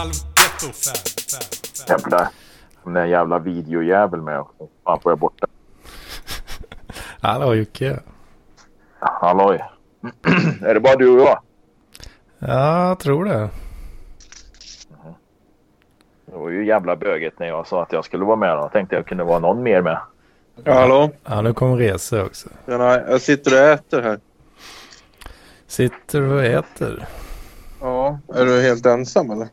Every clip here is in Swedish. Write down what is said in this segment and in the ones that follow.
Halvgetto. Jävla, den där jävla videojävel med också. Fan får jag bort den. Hallå Jocke. Halloj. är det bara du och jag? Ja, jag tror det. Det var ju jävla böget när jag sa att jag skulle vara med. Då tänkte jag kunde vara någon mer med. Ja, hallå? Ja, nu kommer Rese också. Tjena, jag sitter och äter här. Sitter och äter. Ja, är du helt ensam eller?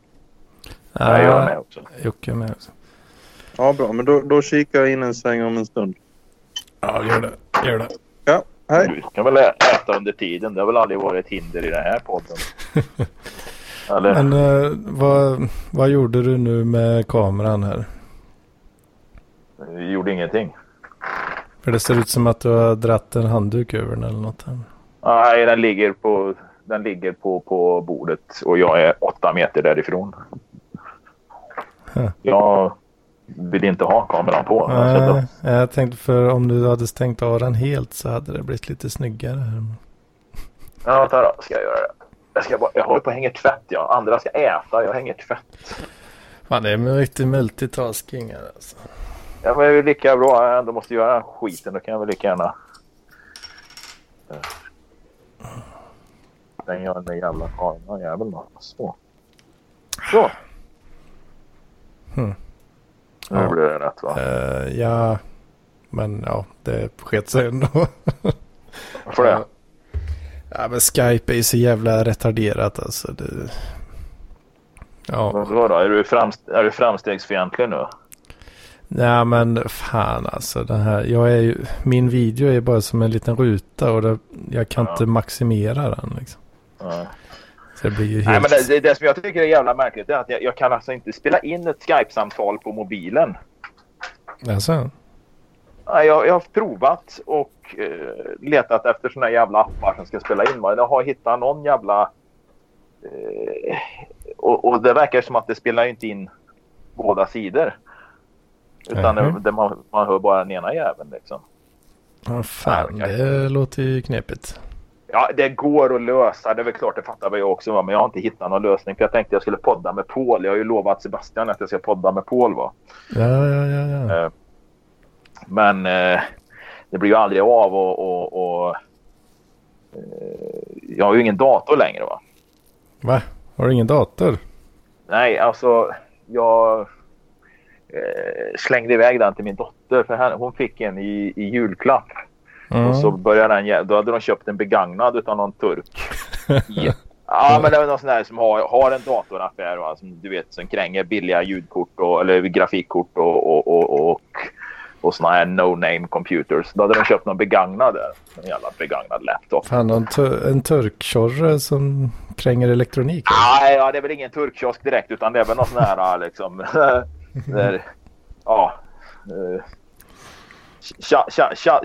Ja, jag är med också. Jocke är med också. Ja, bra. Men då, då kikar jag in en sväng om en stund. Ja, gör det. Gör det. Ja, hej. Du kan väl äta under tiden. Det har väl aldrig varit ett hinder i den här podden. Eller? Men eh, vad, vad gjorde du nu med kameran här? Vi gjorde ingenting. För det ser ut som att du har dratt en handduk över den eller något. Här. Nej, den ligger på, den ligger på, på bordet och jag är åtta meter därifrån. Jag vill inte ha kameran på. Nej, då- jag tänkte för om du hade stängt av den helt så hade det blivit lite snyggare. Här. Ja, vänta då. Ska jag göra det? Jag, ska bara, jag håller på att hänga tvätt. Ja. Andra ska äta. Jag hänger tvätt. Fan, det är en riktig multitasking här alltså. Ja, men det är lika bra. Jag ändå måste göra skiten. Då kan jag väl lika gärna... Den gör den där jävla kameran då. Så. Så. Hmm. Nu Ja. det rätt va? Eh, ja, men ja, det sket sig ändå. Varför det? Ja, men Skype är ju så jävla retarderat alltså. Det... Ja, Vad då? Är du, framst- är du framstegsfientlig nu? nej men fan alltså. Den här, jag är ju, min video är bara som en liten ruta och det, jag kan Ja. inte maximera den liksom. Ja. Så det blir ju helt... Nej, men det, det, som jag tycker är jävla märkligt är att jag, jag kan alltså inte spela in ett Skype-samtal på mobilen. Alltså, Nej, Jag, jag har provat och eh, letat efter såna här jävla appar som ska spela in. Jag har hittat någon jävla... Eh, och, och det verkar som att det spelar inte in båda sidor. Utan Mhm. det, det man, man hör bara den ena jäveln liksom. ja, fan det låter ju knepigt. Ja, det går att lösa. Det är väl klart, det fattar jag också. Va? Men jag har inte hittat någon lösning. För jag tänkte jag skulle podda med Paul. Jag har ju lovat Sebastian att jag ska podda med Paul. Va? Ja, ja, ja, ja. Eh, Men eh, det blir ju aldrig av och, och, och eh, jag har ju ingen dator längre va. Va? Har du ingen dator? Nej, alltså jag slängde iväg den till min dotter för hon fick en i, i julklapp. Mm. Och så började den, då hade de köpt en begagnad utav någon turk. Ja, ja men det var någon sån där som har, har en datoraffär va, som du vet som kränger billiga ljudkort och, eller grafikkort och, och, och, och, och såna här no-name computers. Då hade de köpt någon begagnad där. En jävla begagnad laptop. Fan, någon tu- en turktjorre som kränger elektronik. Nej, ja, det är väl ingen turkkiosk direkt utan det är väl någon sån här liksom. där, ja.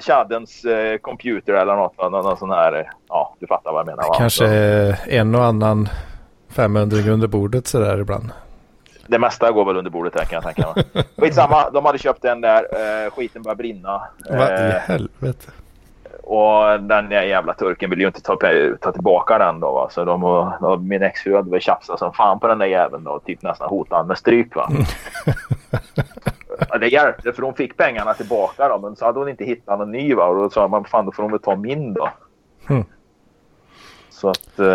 Chaddens eh, computer eller något. Någon, sån här. eh, Ja, du fattar vad jag menar. va? Kanske Så en och annan 500 under bordet sådär ibland. Det mesta går väl under bordet här kan jag tänka mig. Skitsamma, de hade köpt den där. Eh, skiten började brinna. Vad i Eh, helvete? och den där jävla turken vill ju inte ta, ta tillbaka den då. Va? Så de, och, och min exfru hade väl tjafsat som fan på den där jäveln då. och Typ nästan hotat med stryk va. Ja, det hjälpte för hon fick pengarna tillbaka då. Men så hade hon inte hittat någon ny va. Och då sa man fan då får hon väl ta min då. Hmm. Så att... Eh,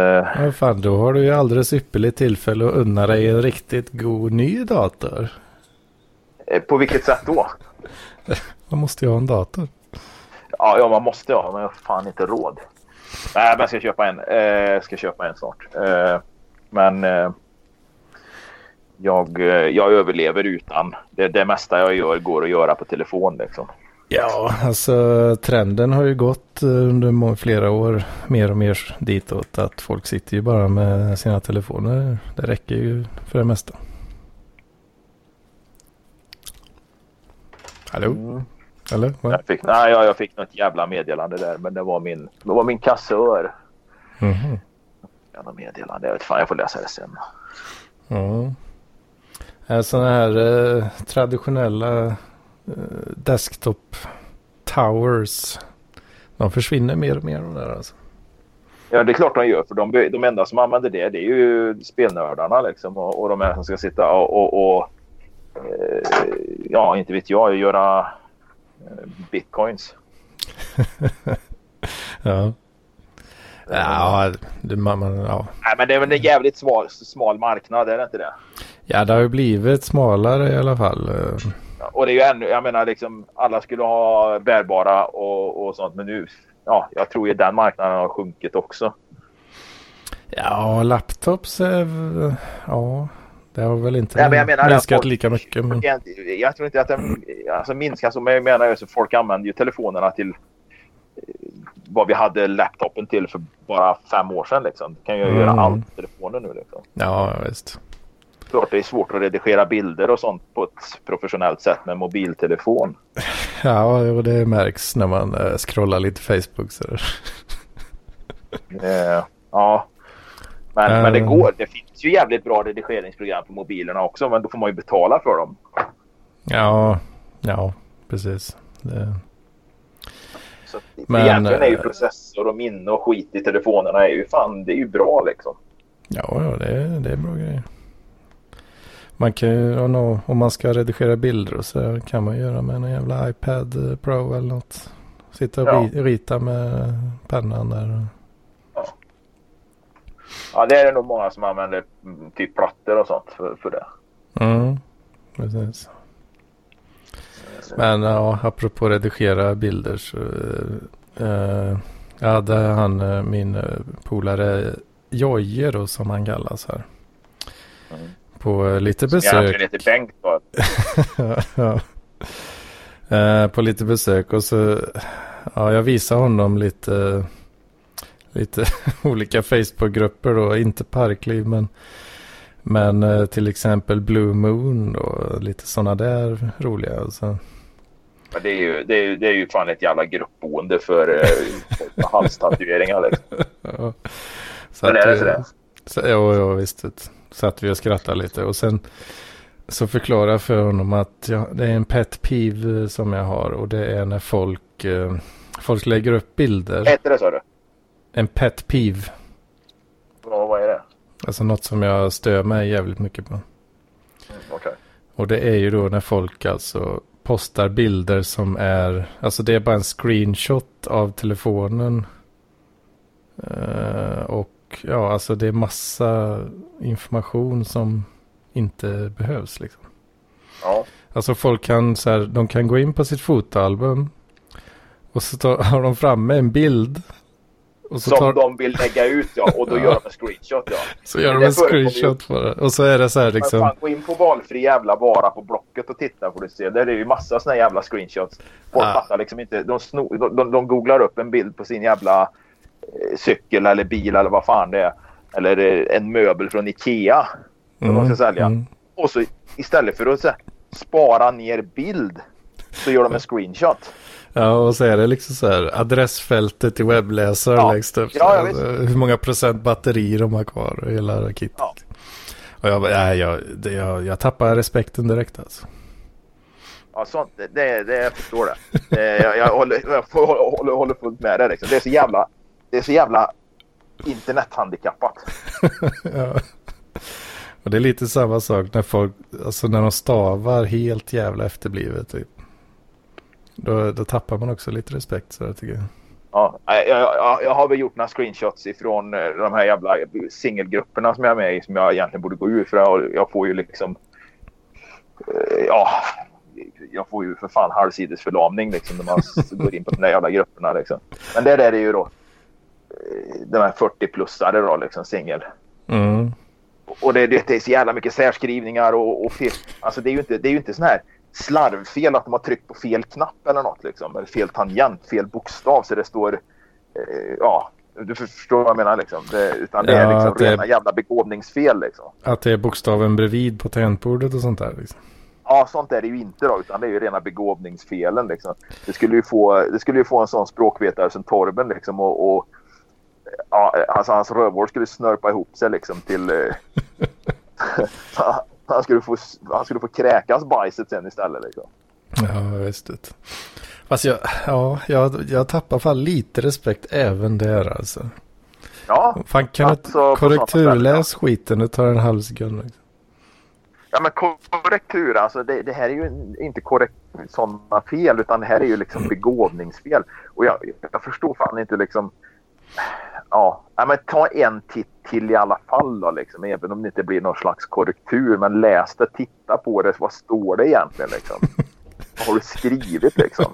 Ja, fan, då har du ju alldeles ypperligt tillfälle att unna dig en riktigt god ny dator. eh, på vilket sätt då? Man måste ju ha en dator. Ja, ja man måste ha. Men jag har fan inte råd. Nej, men jag ska köpa en. Eh, ska köpa en snart. Eh, men eh, jag, eh, jag överlever utan. Det, det mesta jag gör går att göra på telefon liksom. Ja, alltså trenden har ju gått eh, under flera år mer och mer ditåt att folk sitter ju bara med sina telefoner. Det räcker ju för det mesta. Hallå? Mm. Eller? Jag fick, nej, jag, jag fick något jävla meddelande där. Men det var min, det var min kassör. Mhm. Jävla meddelande. Jag vet fan, jag får läsa det sen. Ja. Sådana här eh, traditionella eh, desktop towers. De försvinner mer och mer de där alltså. Ja, det är klart de gör. För de, de enda som använder det, det är ju spelnördarna liksom. Och, och de här som ska sitta och, och, och eh, ja, inte vet jag, göra eh, bitcoins. ja. Ja, det, man, man, ja. Nej, men det är väl en jävligt smal, smal marknad, är det inte det? Ja, det har ju blivit smalare i alla fall. Ja, och det är ju ännu, jag menar liksom alla skulle ha bärbara och, och sånt. Men nu, ja, jag tror ju den marknaden har sjunkit också. Ja, laptops är, ja, det har väl inte ja, minskat folk, lika mycket. Men... Jag, tror inte att den alltså, minskar men jag menar ju så folk använder ju telefonerna till vad vi hade laptopen till för bara fem år sedan. Liksom. Du kan ju mm. göra allt på telefonen nu. Liksom. Ja, visst. Klart det är svårt att redigera bilder och sånt på ett professionellt sätt med mobiltelefon. Ja, och det märks när man uh, scrollar lite Facebook. Så. uh, ja, men, uh. men det går. Det finns ju jävligt bra redigeringsprogram på mobilerna också, men då får man ju betala för dem. Ja, ja, precis. Det... Så Men, egentligen är ju eh, processor och minne och skit i telefonerna är ju fan, det är ju bra liksom. Ja, ja det, är, det är bra grejer. Man kan ju, om man ska redigera bilder och så kan man göra med en jävla iPad Pro eller något. Sitta och ja. rita med pennan där. Ja. ja, det är det nog många som använder mm, typ plattor och sånt för, för det. Mm, precis. Men ja, apropå redigera bilder så. Uh, jag hade han, uh, min polare Jojje då som han kallas här. Mm. På uh, lite besök. Jag heter Bengt ja. Uh, på lite besök och så. Ja, jag visade honom lite. Lite olika Facebookgrupper då. Inte Parkliv men. Men till exempel Blue Moon och lite sådana där roliga. Och så. Men det är ju, det är, det är ju fan ett jävla gruppboende för eh, halstatueringar liksom. ja. Så Men är det sådär? Så, ja, ja, visst. Satt vi och skrattade lite och sen så förklarar jag för honom att jag, det är en pet peeve som jag har och det är när folk, eh, folk lägger upp bilder. Heter det sa du? En pet peeve. Ja, vad är det? Alltså något som jag stör mig jävligt mycket på. Mm, okay. Och det är ju då när folk alltså postar bilder som är, alltså det är bara en screenshot av telefonen. Uh, och ja, alltså det är massa information som inte behövs liksom. Ja. Alltså folk kan så här, de kan gå in på sitt fotoalbum. Och så tar, har de framme en bild som tar... de vill lägga ut ja. Och då gör de en screenshot ja. Så gör de en screenshot det. Och så är det så här liksom. Fan, gå in på valfri jävla vara på Blocket och titta får du se. Där är ju massa sådana jävla screenshots. Folk ja. fattar liksom inte. De, sno... de, de, de, googlar upp en bild på sin jävla cykel eller bil eller vad fan det är. Eller eh, en möbel från Ikea. Som mm. de ska sälja. Mm. Och så istället för att spara ner bild så gör de en screenshot. Ja, och så är det liksom så här adressfältet i webbläsaren ja. längst upp. Ja, alltså, hur många procent batteri de har kvar och hela kittet. Ja. Och jag, ja, jag, det, jag, jag tappar respekten direkt alltså. Ja, sånt, det, det, jag förstår det. det jag, jag, håller, jag håller, håller fullt med dig. Liksom. Det är så jävla, det är så jävla internethandikappat. ja. Och det är lite samma sak när folk, alltså när de stavar helt jävla efterblivet typ. Då, då tappar man också lite respekt så tycker jag. Ja, jag, jag, jag har väl gjort några screenshots ifrån eh, de här jävla singelgrupperna som jag är med i som jag egentligen borde gå ur för jag får ju liksom eh, ja, jag får ju för fan halvsidesförlamning liksom när man går in på de där jävla grupperna liksom. Men det där är ju då de här 40-plussare då liksom singel. Mm. Och det, det, det, är så jävla mycket särskrivningar och, och fel. Alltså det är ju inte, det är ju inte sån här slarvfel att de har tryckt på fel knapp eller något liksom. Eller fel tangent, fel bokstav så det står eh, ja, du förstår vad jag menar liksom. Det, utan det ja, är liksom rena är, jävla begåvningsfel liksom. Att det är bokstaven bredvid på tangentbordet och sånt där liksom. Ja, sånt är det ju inte då, utan det är ju rena begåvningsfelen liksom. Det skulle ju få, det skulle ju få en sån språkvetare som Torben liksom och, och ja, alltså hans rövhål skulle snörpa ihop sig liksom till eh, Han skulle få, han skulle få kräkas bajset sen istället liksom. Ja, visst det. Fast jag, ja, jag, jag tappar fan lite respekt även där alltså. Ja, Fan kan Alltså, du korrekturläs skiten? Det tar en halv sekund. Liksom. ja men korrektur alltså det, det här är ju inte korrekt sådana fel utan det här är ju liksom begåvningsfel. Och jag, jag förstår fan inte liksom. Ja, men ta en titt till i alla fall då liksom. Även om det inte blir någon slags korrektur. Men läs det, titta på det. Vad står det egentligen liksom? Vad har du skrivit liksom?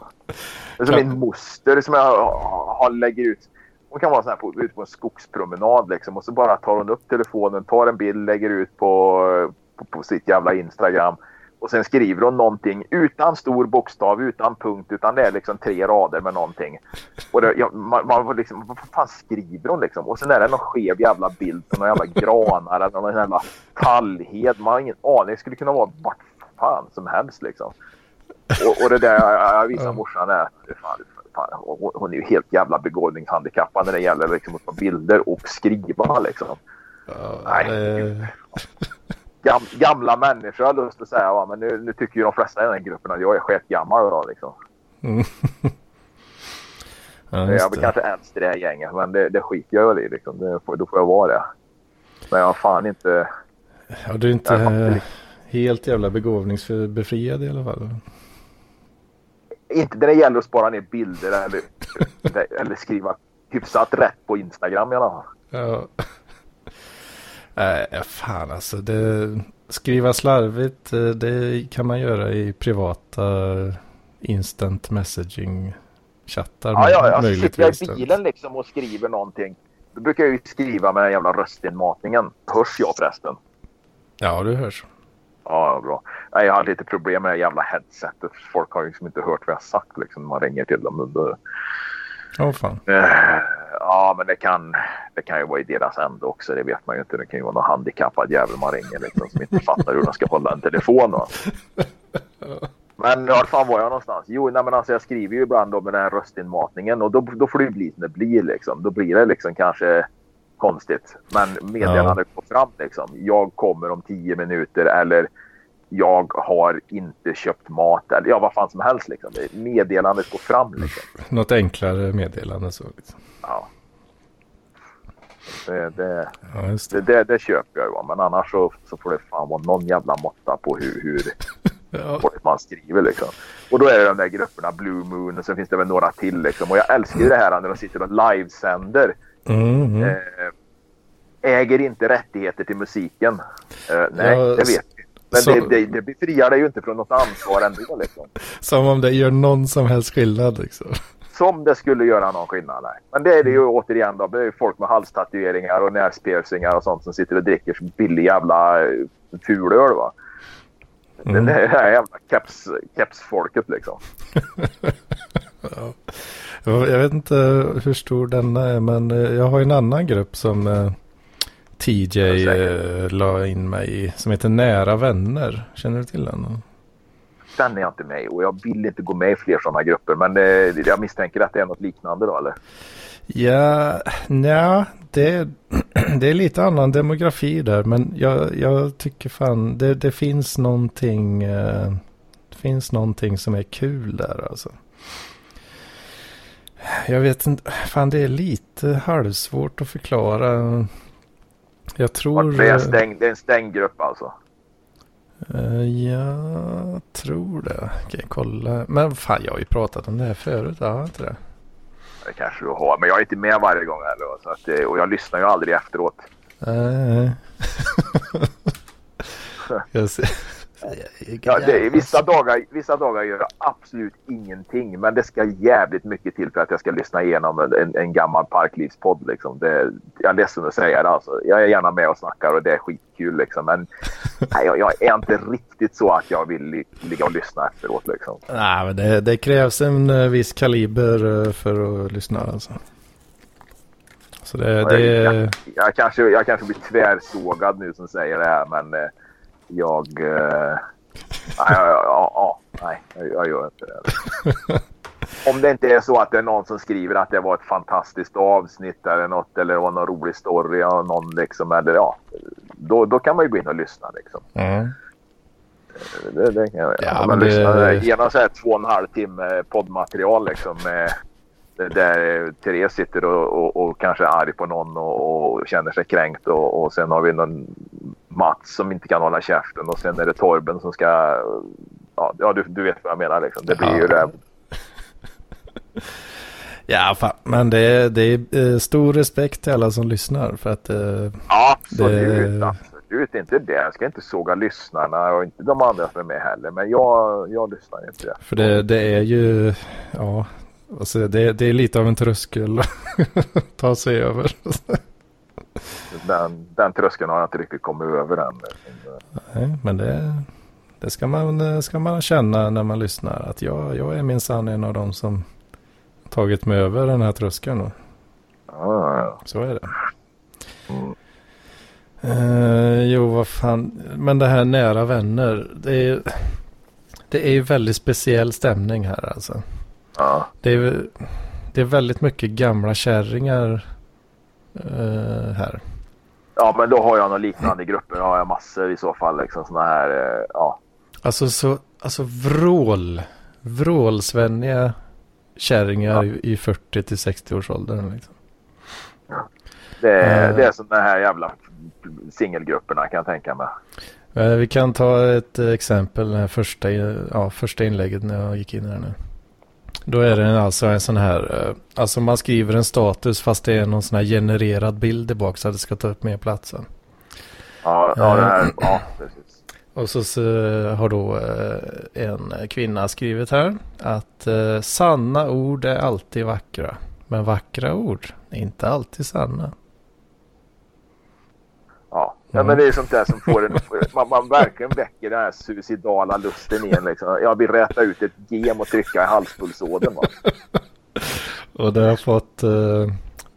Det är som min moster som jag har, lägger ut. Hon kan vara så här på, ute på en skogspromenad liksom. Och så bara tar hon upp telefonen, tar en bild, lägger ut på, på, på sitt jävla Instagram. Och sen skriver hon någonting utan stor bokstav, utan punkt, utan det är liksom tre rader med någonting. Och det, ja, man, man liksom, vad fan skriver hon liksom? Och sen är det någon skev jävla bild på någon jävla granar eller någon jävla tallhed. Man har ingen aning. Det skulle kunna vara vart fan som helst liksom. Och, och det där jag, jag visar morsan är, fan, fan, hon, hon är ju helt jävla begåvningshandikappad när det gäller liksom att ta bilder och skriva liksom. Ja, Nej. det- Gam, gamla människor har lust att säga va, men nu, nu tycker ju de flesta i den här gruppen att jag är sketgammal då liksom. Mm. ja, jag är det. kanske äldst i det här gänget men det, det skiter jag väl i liksom. Det, då får jag vara det. Men jag har fan inte... Ja, du är inte Jag inte. helt jävla begåvningsbefriad i alla fall. Inte när det gäller att spara ner bilder eller, eller skriva hyfsat rätt på Instagram i alla fall. Ja. Nej, fan alltså. Det, skriva slarvigt, eh, det kan man göra i privata instant messaging chattar. Ja, ja, alltså sitter jag i bilen liksom och skriver någonting. Då brukar jag ju skriva med den jävla röstinmatningen. Hörs jag förresten? Ja, du hörs. Ja, bra. Nej, jag har lite problem med det jävla headsetet. Folk har ju liksom inte hört vad jag har sagt liksom, när man ringer till dem. Åh fan. Eh, Ja, men det kan, det kan ju vara i deras ände också. Det vet man ju inte. Det kan ju vara någon handikappad jävel man ringer liksom, som inte fattar hur de ska hålla en telefon. Va? Men var fan var jag någonstans? Jo, nej, men alltså, jag skriver ju ibland då med den här röstinmatningen och då, då får det ju bli som det blir. Liksom. Då blir det liksom kanske konstigt. Men meddelandet går fram liksom. Jag kommer om tio minuter eller jag har inte köpt mat eller ja, vad fan som helst. Liksom. Det- Meddelandet går fram liksom. Något enklare meddelande så. Liksom. Ja. Det, det, Ja, det. det, det, köper jag ju. Men annars så, så får det fan vara någon jävla måtta på hur, hur Ja. folk man skriver liksom. Och då är det de där grupperna Blue Moon och sen finns det väl några till liksom. Och jag älskar ju det här när de sitter och livesänder. Mm, mm. Eh, äger inte rättigheter till musiken. Eh, nej, Ja, det vet vi. Men så- det, det, det befriar dig ju inte från något ansvar ändå liksom. Som om det gör någon som helst skillnad liksom. Som det skulle göra någon skillnad. Nej. Men det är det ju återigen då. Det är ju folk med halstatueringar och näspiercingar och sånt som sitter och dricker billig jävla eh, fulöl va. Mm. Det är det här jävla keps, kepsfolket liksom. Jag vet inte hur stor denna är men eh, jag har en annan grupp som eh, TJ la in mig i. Som heter Nära Vänner. Känner du till den? Den är jag inte med i och jag vill inte gå med i fler sådana grupper. Men eh, jag misstänker att det är något liknande då eller? Ja, nja, det, det är lite annan demografi där. Men jag, jag tycker fan det, det finns någonting. eh, Det finns någonting som är kul där alltså. Jag vet inte, fan det är lite halvsvårt att förklara. Jag tror... Det är en eh, stängd, det är en stängd grupp alltså. Eh, jag tror det. Jag kolla. Men fan, jag har ju pratat om det här förut. Har jag inte det? Det kanske du har. Men jag är inte med varje gång heller. Så att, eh, och jag lyssnar ju aldrig efteråt. Nej. jag ser. Ja, det, vissa, dagar, vissa dagar gör jag absolut ingenting. Men det ska jävligt mycket till för att jag ska lyssna igenom en, en, gammal parklivspodd. Liksom. Det, jag är ledsen att säga det. Alltså. Jag är gärna med och snackar och det är skitkul. Liksom. Men nej, jag, jag är inte riktigt så att jag vill li, ligga och lyssna efteråt. Liksom. Nej, men det, det krävs en eh, viss kaliber eh, för att lyssna alltså. Så det, det Jag, jag, kanske, jag kanske blir tvärsågad nu som säger det här. Men eh, jag... Eh, nej, ja, ja, ja, nej, jag, gör inte det. Om det inte är så att det är någon som skriver att det var ett fantastiskt avsnitt eller något eller det var någon rolig story av någon liksom eller ja. Då, då kan man ju gå in och lyssna liksom. ja. Det, det kan jag. Ja, man det- lyssnar genom så här två och en halv timme poddmaterial liksom där Therese sitter och, och, och, kanske är arg på någon och, och känner sig kränkt och, och sen har vi någon Mats som inte kan hålla käften och sen är det Torben som ska... Ja, ja du, du vet vad jag menar liksom. Det blir ja. ju det. Ja, fan. men det är, det är eh, stor respekt till alla som lyssnar för att... Eh, absolut, det... absolut. Inte det. Jag ska inte såga lyssnarna och inte de andra som är med heller. Men jag, jag lyssnar inte. Det. För det, det är ju... Ja, alltså det, det är lite av en tröskel att ta sig över. Den, den tröskeln har jag inte riktigt kommit över än. Nej, men det, det ska, man, ska man känna när man lyssnar. Att jag, jag är minsann en av dem som tagit mig över den här tröskeln. Och... Ja, Så är det. Mm. Uh, jo, vad fan. Men det här nära vänner. Det är, det är ju väldigt speciell stämning här alltså. Ja. Det är, det är väldigt mycket gamla kärringar uh, här. Ja, men då har jag några liknande grupper. Då har jag massor i så fall. Liksom sådana här, uh, ja. Alltså så, alltså vrål. Vrålsvenniga kärringar ja. i 40 till 60 års åldern. Liksom. Det, är, uh, det är sådana här jävla singelgrupperna kan jag tänka mig. Uh, vi kan ta ett exempel, det första, ja, första inlägget när jag gick in här nu. Då är det alltså en sån här, alltså man skriver en status fast det är någon sån här genererad bild i bak så att det ska ta upp mer platsen. Ja, ja, det här, ja precis. Och så, så, har då eh, en kvinna skrivit här att eh, sanna ord är alltid vackra. Men vackra ord är inte alltid sanna. Ja, men det är sånt där som får en, man, man verkligen väcker den här suicidala lusten igen. Liksom. Jag vill räta ut ett gem och trycka i halspulsådern. och det har fått, eh,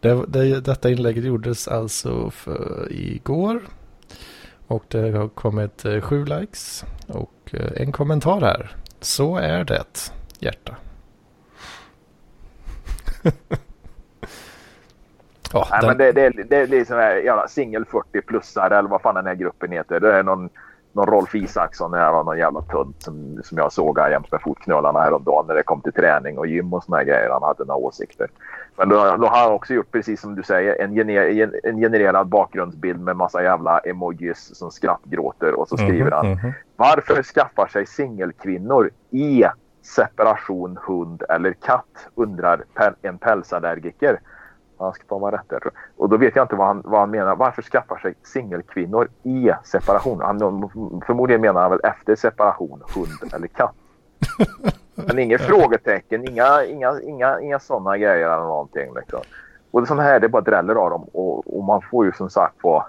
det, det, detta inlägget gjordes alltså för igår och det har kommit eh, sju likes och eh, en kommentar här. Så är det, hjärta. oh, Nej, den... men det, det, det, det är liksom här singel 40-plussare eller vad fan den här gruppen heter. Det är någon någon Rolf Isaksson här var någon jävla tunt som, som jag såg jämt med fotknölarna häromdagen när det kom till träning och gym och såna grejer. Han hade några åsikter. Men då, då har han också gjort precis som du säger en, gener, en genererad bakgrundsbild med massa jävla emojis som skrattgråter och så mhm, skriver han mm. Varför skaffar sig singelkvinnor E separation hund eller katt undrar en pälsallergiker. Han ska ta mig rätt där. Och då vet jag inte vad han, vad han menar. Varför skaffar sig singelkvinnor i separation? Han, förmodligen menar han väl efter separation, hund eller katt. Men inget frågetecken, inga, inga, inga, inga sådana grejer eller någonting. Liksom. Och det sådana här, det bara dräller av dem. Och, och man får ju som sagt på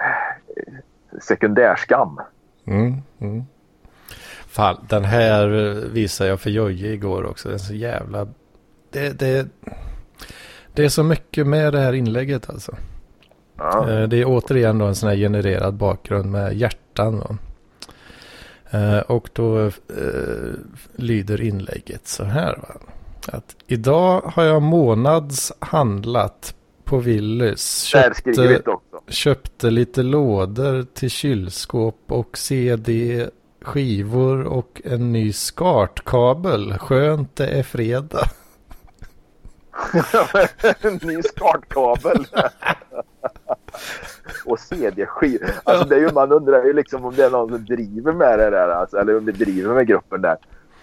eh, sekundärskam. Mm, mm. Fan, den här visade jag för Jojje igår också. Den är så jävla... Det, det, det är så mycket med det här inlägget alltså. Ja. Eh, det är återigen då en sån här genererad bakgrund med hjärtan. Då. Eh, och då eh, lyder inlägget så här. Va? Att idag har jag månads handlat på Willys. Köpte, köpte lite lådor till kylskåp och CD skivor och en ny skartkabel. Skönt det är fredag. En ny startkabel. och CD-skivor. Alltså det är ju, man undrar ju liksom om det är någon som driver med det där. Alltså, eller om det driver med gruppen där.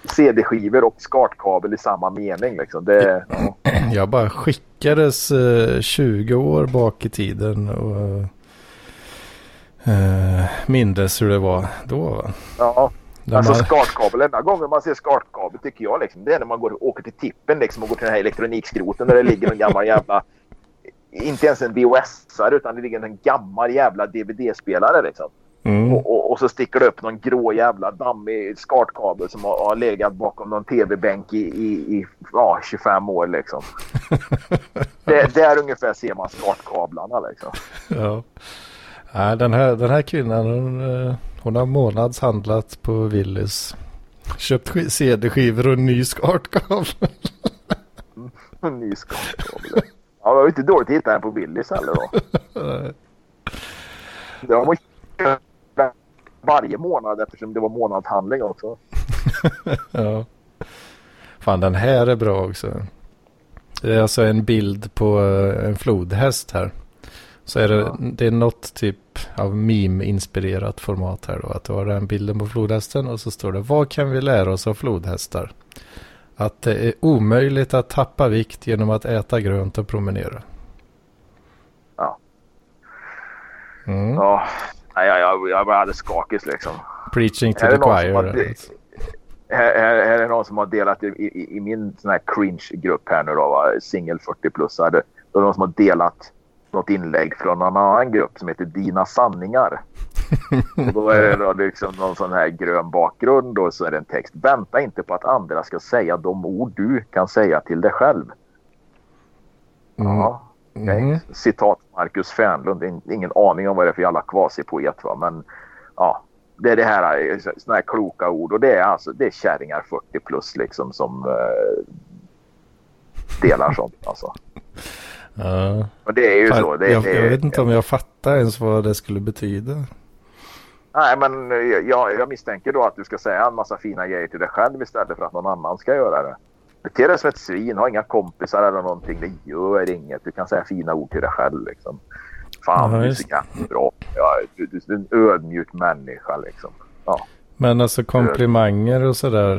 CD-skivor och skartkabel i samma mening. Liksom. Det, ja. Jag bara skickades eh, 20 år bak i tiden och eh, mindes hur det var då. Ja, alltså man... skartkabel, enda gången man ser skartkabel tycker jag liksom, det är när man går, åker till tippen liksom, och går till den här elektronikskroten där det ligger en gammal jävla inte ens en VHS-are utan det ligger en gammal jävla DVD-spelare liksom. Mm. Och, och, och, så sticker det upp någon grå jävla dammig skartkabel som har, har legat bakom någon tv-bänk i, i, i ja, 25 år liksom. det, där ungefär ser man skartkablarna liksom. Ja. Nej, den här, den här kvinnan hon, eh, hon har månadshandlat på Willys. Köpt CD-skivor och en ny skartkabel. en ny skartkabel. Ja, det var inte dåligt att hitta den på Willys heller då. det var varje månad eftersom det var månadshandling också. ja. Fan, den här är bra också. Det är alltså en bild på eh, en flodhäst här. Så är det, Ja. det är något typ av meme-inspirerat format här då. Att du har den bilden på flodhästen och så står det Vad kan vi lära oss av flodhästar? Att det är omöjligt att tappa vikt genom att äta grönt och promenera. Ja. Mm. Ja, jag, jag, jag bara hade skakis liksom. Preaching to the det choir. Här, här, här är det någon som har delat i, i, i min sån här cringe-grupp här nu då, va? singel 40-plussare. Då är det någon som har delat något inlägg från en annan grupp som heter Dina sanningar. Och då är det då liksom någon sån här grön bakgrund och så är det en text. Vänta inte på att andra ska säga de ord du kan säga till dig själv. Mm. Ja, okej. Mm. Citat Marcus Fernlund. In- Ingen aning om vad det är för jävla kvasipoet va. Men ja, det är det här eh, såna här kloka ord och det är alltså det är kärringar 40 plus liksom som eh, delar sånt alltså. Ja. Och det är ju så. Det, jag, det, jag vet inte om jag fattar ens vad det skulle betyda. Nej, men eh, jag, jag misstänker då att du ska säga en massa fina grejer till dig själv istället för att någon annan ska göra det. Bete dig som ett svin, ha inga kompisar eller någonting. Det gör inget. Du kan säga fina ord till dig själv liksom. Fan, Ja, du är så bra. Ja, du, du är en ödmjuk människa liksom. Ja. Men alltså komplimanger och sådär.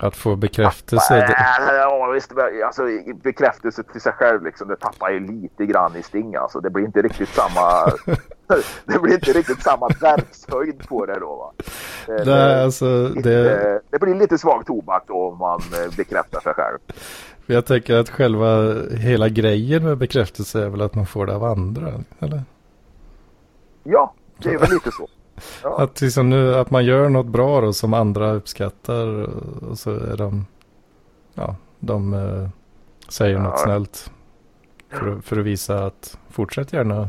Att få bekräftelse. det- Ja, visst, alltså, bekräftelse till sig själv liksom, det tappar ju lite grann i sting alltså. Det blir inte riktigt samma... det blir inte riktigt samma verkshöjd på det då va. Det, Nej, alltså det, det blir lite svag tobak då om man eh, bekräftar sig själv. jag tänker att själva hela grejen med bekräftelse är väl att man får det av andra. Eller? Ja, det är väl lite så. Ja. Att, liksom nu, att man gör något bra då som andra uppskattar och, så är de, ja, de eh, säger något Ja. snällt. För, att- för att visa att fortsätt gärna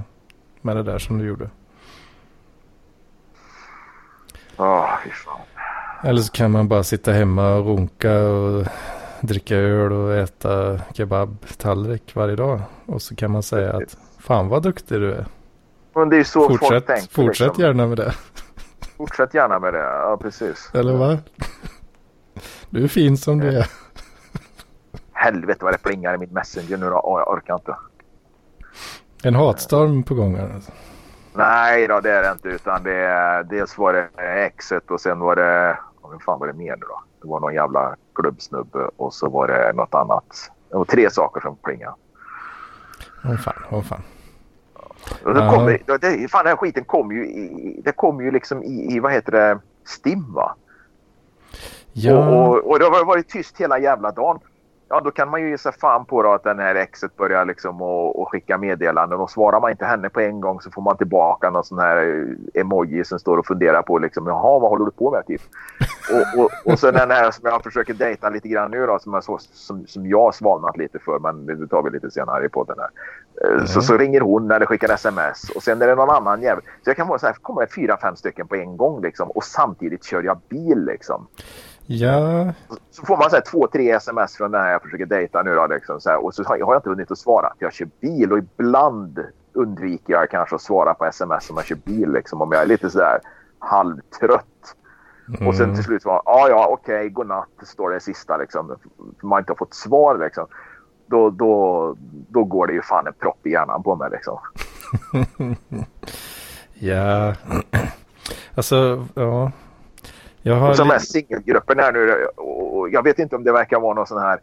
med det där som du gjorde. Ja, fy fan. Eller så kan man bara sitta hemma och runka och dricka öl och äta kebab-tallrik varje dag. Och så kan man säga att fan vad duktig du är. Men det är så folk Fortsätt, tänker. fortsätt liksom. gärna med det. Fortsätt gärna med det. Ja, precis. Eller vad? Du är fin som du är. Helvete vad det plingar i min messenger nu då. Åh, jag orkar inte. En hatstorm på gång. här, Alltså. Nej då, det är det inte. Utan det är, dels var det exet och sen var det... Vad fan var det mer nu då? Det var någon jävla klubbsnubbe och så var det något annat. Det var tre saker som plingade. Åh fan, åh fan. Och Ja. kommer, det, det, fan, den här skiten kom ju, i, det kom ju liksom i, i, vad heter det, STIM va? Ja, Och, och, och det har varit tyst hela jävla dagen. Ja, då kan man ju ge sig fan på då att den här exet börjar liksom och, och skicka meddelanden och svarar man inte henne på en gång så får man tillbaka någon sån här eh, emoji som står och funderar på liksom jaha vad håller du på med typ. Och, och, och sen den här som jag försöker dejta lite grann nu då som jag, som, som jag har svalnat lite för men det tar vi lite senare i podden här. Eh, Så, så ringer hon eller skickar sms och sen är det någon annan jävel. Så jag kan vara så här, kommer det fyra, fem stycken på en gång liksom och samtidigt kör jag bil liksom. Ja, Så får man så här, två, tre sms från den här jag försöker dejta nu då. Liksom, så här, och så har jag inte hunnit att svara. Jag kör bil och ibland undviker jag kanske att svara på sms om jag kör bil. Liksom, om jag är lite sådär halvtrött. Och sen till slut var ja ja okej godnatt står det sista liksom. Man inte har fått svar liksom. Då, då, då går det ju fan en propp i hjärnan på mig liksom. ja. Alltså, ja. Jag har Och så de här singelgruppen här nu. Och jag vet inte om det verkar vara någon sån här.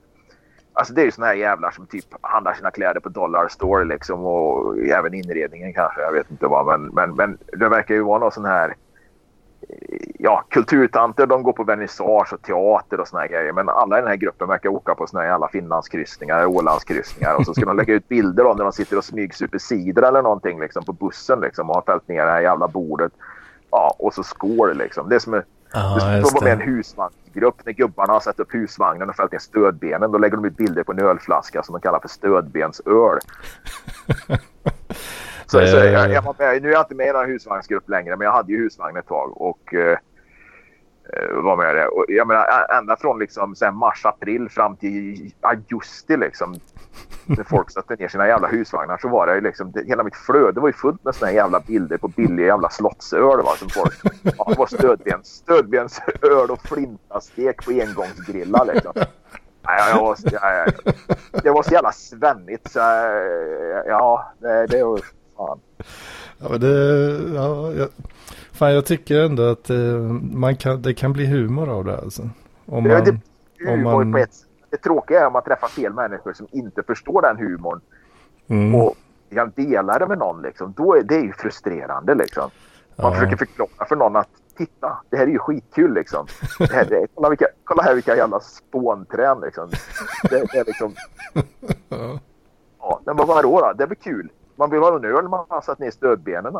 Alltså det är ju såna här jävlar som typ handlar sina kläder på Dollar Store liksom. Och även inredningen kanske. Jag vet inte vad. Men, men, men det verkar ju vara någon sån här. Ja, kulturtanter de går på vernissage och teater och såna här grejer. Men alla i den här gruppen verkar åka på såna här jävla Finlandskryssningar, Ålandskryssningar. Och så ska de lägga ut bilder då när de sitter och smygsuper cider eller någonting liksom på bussen liksom. Och har fällt ner det här jävla bordet. Ja, och så skår liksom. Det är som en Det just står med en husvagnsgrupp. När gubbarna har satt upp husvagnen och fällt ner stödbenen. Då lägger de ut bilder på en ölflaska som de kallar för stödbensöl. så, så jag, jag var med, nu är jag inte med i någon husvagnsgrupp längre men jag hade ju husvagn ett tag och eh, eh, var med det. Och jag menar ända från liksom sen mars, april fram till augusti liksom. När folk satte ner sina jävla husvagnar så var det ju liksom, det, hela mitt flöde var ju fullt med såna jävla bilder på billiga jävla slottsöl va, som folk, ja, det var stödbens, stödbensöl och flintastek på engångsgrillar liksom. Nej, jag var, jag, det var så jävla svennigt så ja, det, det var fan. Ja, men det, ja, jag, fan jag tycker ändå att eh, man kan, det kan bli humor av det alltså. Om Det, man, det, humor om man- på ett, det tråkiga är om man träffar fel människor som inte förstår den humorn mm, och kan dela det med någon. Liksom. Då är det är ju frustrerande. Liksom. Man Ja. försöker förklara för någon att titta, det här är ju skitkul. Liksom. Det här, det, kolla, vilka, kolla här vilka jävla spånträn. Liksom. Det, det är liksom, ja. men vad vadå då? Det blir kul. Man vill ha en öl man har satt ner stödbenen.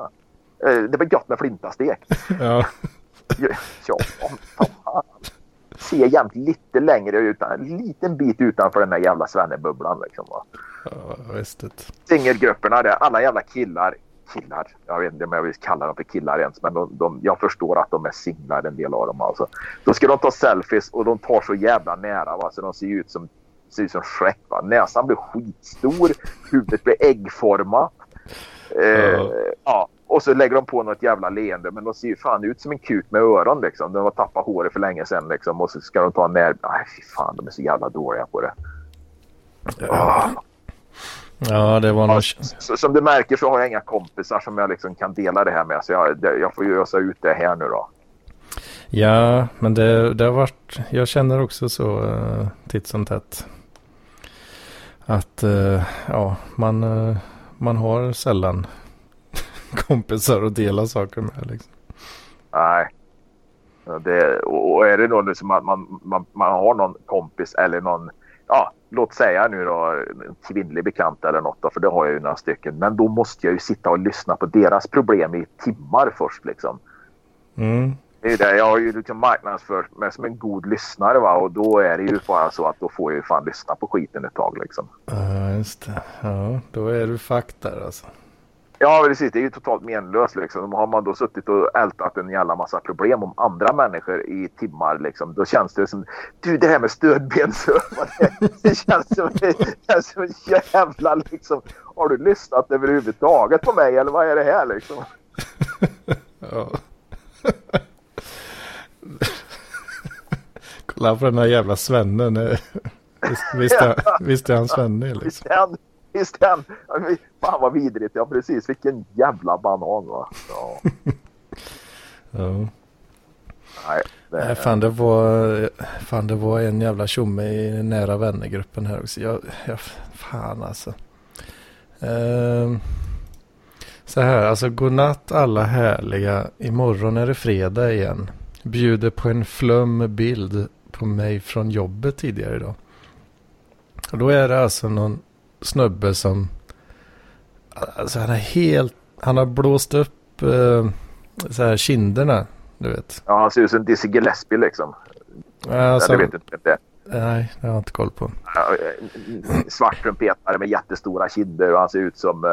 Eh, Det blir gott med flintastek. ja. Ja, fan. Se jämt lite längre utan en liten bit utanför den där jävla svennebubblan. Liksom, va? ja, visst. det. Singelgrupperna, det är alla jävla killar. Killar, jag vet inte om jag vill kalla dem för killar ens, men de, de, jag förstår att de är singlar en del av dem. Alltså. Då ska de ta selfies och de tar så jävla nära va? så de ser ut som, ser ut som Shrek. Va? Näsan blir skitstor, huvudet blir äggformat. Eh, Ja. ja. Och så lägger de på något jävla leende men de ser ju fan ut som en kuk med öron liksom. De har tappat håret för länge sedan liksom och så ska de ta en när... Nej fy fan de är så jävla dåliga på det. Ja. ja, det var Ja, nog... så, som du märker så har jag inga kompisar som jag liksom kan dela det här med. Så jag, jag får ju ösa ut det här nu då. Ja, men det, det har varit... Jag känner också så uh, titt som tätt. Att uh, ja, man, uh, man har sällan kompisar att dela saker med. Liksom. Nej. Det, och är det då liksom att man, man, man har någon kompis eller någon, ja, låt säga nu då en kvinnlig bekant eller något då, för det har jag ju några stycken. Men då måste jag ju sitta och lyssna på deras problem i timmar först liksom. Mm. Det är det. Jag har ju liksom marknadsfört mig som en god lyssnare va och då är det ju bara så att då får jag ju fan lyssna på skiten ett tag liksom. Ja, just det. Ja, då är du fuck där alltså. Ja, precis. Det är ju totalt menlöst. Liksom. Har man då suttit och ältat en jävla massa problem om andra människor i timmar, liksom, då känns det som... Du, det här med stödbensövare, det, det känns som, det känns som jävla... Liksom, har du lyssnat överhuvudtaget på mig eller vad är det här liksom? Ja. Kolla på den här jävla svennen. Visst, visst, är, visst är han svenne liksom. Ja, men Fan vad vidrigt. Ja, precis. Vilken jävla banan va. Ja, Ja. nej, det, Nej, fan det var, fan det var en jävla tjomme i nära vännergruppen här också. Jag, jag, fan alltså. Ehm, så här, alltså godnatt alla härliga. Imorgon är det fredag igen. Bjuder på en flum bild på mig från jobbet tidigare idag. Och då är det alltså någon snubbe som, alltså han är helt, han har blåst upp eh, så här kinderna, du vet. ja, han ser ut som Dizzy Gillespie liksom. Alltså, Eller vet inte det. Nej, det har jag inte koll på. Ja, eh, svart trumpetare med jättestora kinder och han ser ut som, eh,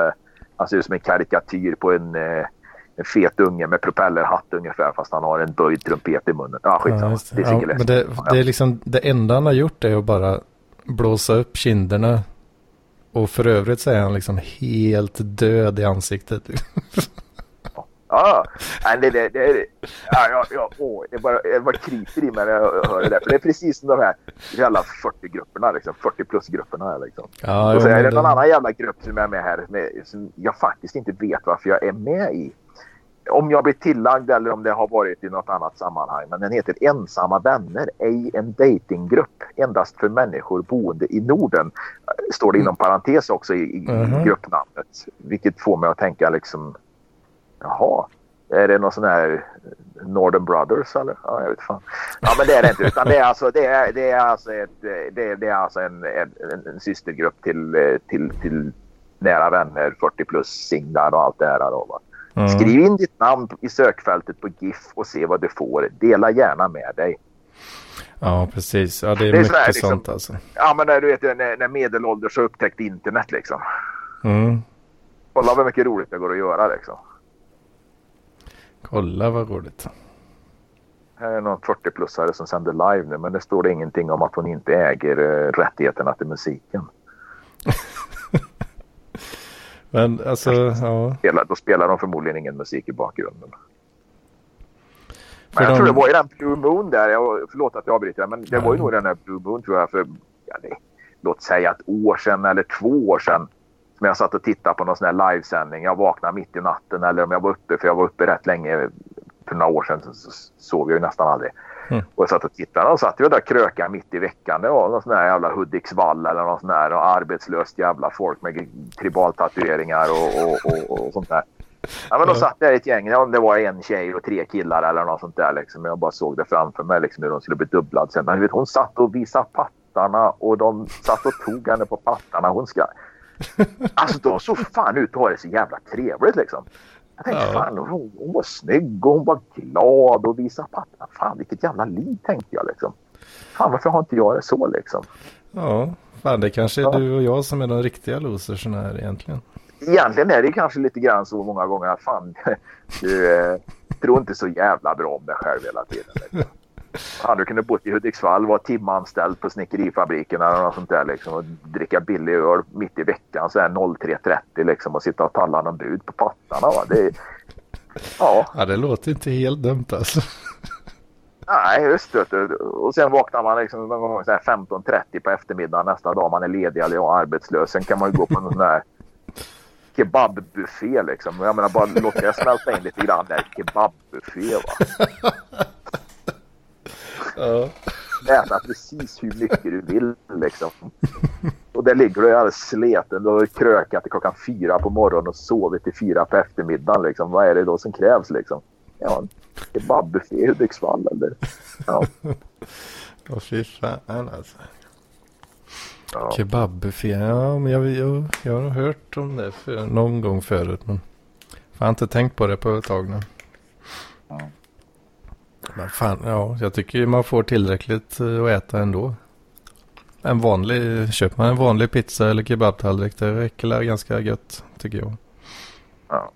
han ser ut som en karikatyr på en, eh, en fet unge med propellerhatt ungefär fast han har en böjd trumpet i munnen. Ja, skitsamma. just det. Ja, men det, det är liksom det enda han har gjort är att bara blåsa upp kinderna. Och för övrigt så är han liksom helt död i ansiktet. Ja, det, det, det, ja, ja, ja, åh, det, bara, det bara kryper i mig när jag hör det där. För det är precis som de här jävla 40-grupperna, liksom, 40-plus-grupperna. här, Liksom. Ja, och så är det det- någon annan jävla grupp som jag är med här med, som jag faktiskt inte vet varför jag är med i. Om jag blir tillagd eller om det har varit i något annat sammanhang. Men den heter Ensamma vänner, ej en datinggrupp. Endast för människor boende i Norden. Står det inom parentes också i, i Mhm. gruppnamnet. Vilket får mig att tänka liksom, jaha. Är det någon sån här Northern Brothers eller? Ja, jag vet fan. Ja, men det är det inte. Utan det är alltså, det är, det är alltså, ett, det är, det är alltså en, en, en systergrupp till, eh, till, till nära vänner, 40 plus singlar och allt det här. Då, va? Mm. Skriv in ditt namn i sökfältet på GIF och se vad du får. Dela gärna med dig. Ja, precis. Ja, det är, Det är mycket sådär liksom- sånt alltså. Ja, men när, du vet, när, när medelålders har upptäckt internet liksom. Mm. Kolla vad mycket roligt det går att göra liksom. Kolla vad roligt. Här är någon 40-plussare som sänder live nu men det står det ingenting om att hon inte äger eh, rättigheterna till musiken. Men alltså, ja. Spelar, då spelar de förmodligen ingen musik i bakgrunden. Men jag de- tror det var ju den Blue Moon där. Jag, förlåt att jag avbryter men det var ju Ja. nog den där Blue Moon tror jag. För ja, det, låt säga ett år sedan eller två år sedan som jag satt och tittade på någon sån här livesändning. Jag vaknade mitt i natten eller om jag var uppe, för jag var uppe rätt länge för några år sedan så sov jag ju nästan aldrig. Mm. Och jag satt och tittade och satt jag där kröka mitt i veckan. Det var någon sån där jävla Hudiksvall eller någon sån där arbetslöst jävla folk med tribaltatueringar och, och, och, och sånt där. Ja, men då satt där ett gäng, om det var en tjej och tre killar eller något sånt där. Liksom. Jag bara såg det framför mig liksom, hur de skulle bli dubblad sen. Men vet, hon satt och visade pattarna och de satt och tog henne på pattarna. Hon ska... Alltså de såg fan ut att ha det så jävla trevligt liksom. Jag tänkte ja. fan hon, var snygg och hon var glad och visade pattarna. Fan vilket jävla liv tänkte jag liksom. Fan varför har inte jag det så liksom? Ja, fan det kanske är ja. du och jag som är de riktiga loserserna här egentligen egentligen är det kanske lite grann så många gånger att fan, du eh, tror inte så jävla bra om dig själv hela tiden. Liksom. Fan, du kunde bott i Hudiksvall, vara timanställd på snickerifabriken eller något sånt där liksom och dricka billig öl mitt i veckan så här 03.30 liksom och sitta och talla någon bud på pattarna. Va? Det, ja. ja, det låter inte helt dumt alltså. Nej, just det. Och sen vaknar man liksom någon gång 15.30 på eftermiddagen nästa dag man är ledig eller arbetslös. Sen kan man ju gå på någon sån här kebabbuffé liksom. Jag menar bara låt det smälta in lite grann där. Kebabbuffé va. Ja. Äta precis hur mycket du vill liksom. Och där ligger du alldeles sleten. Du har krökat till klockan fyra på morgonen och sovit till fyra på eftermiddagen liksom. Vad är det då som krävs liksom? Ja, kebabbuffé i Hudiksvall eller? Ja. Åh fy fan alltså. Ja. Kebabbuffé, ja men jag, jag, jag har hört om det för, någon gång förut. Men jag har inte tänkt på det på ett tag nu. Ja. Men fan, ja, jag tycker man får tillräckligt eh, att äta ändå. En vanlig, köper man en vanlig pizza eller kebabtallrik det räcker ganska gött tycker jag. Ja.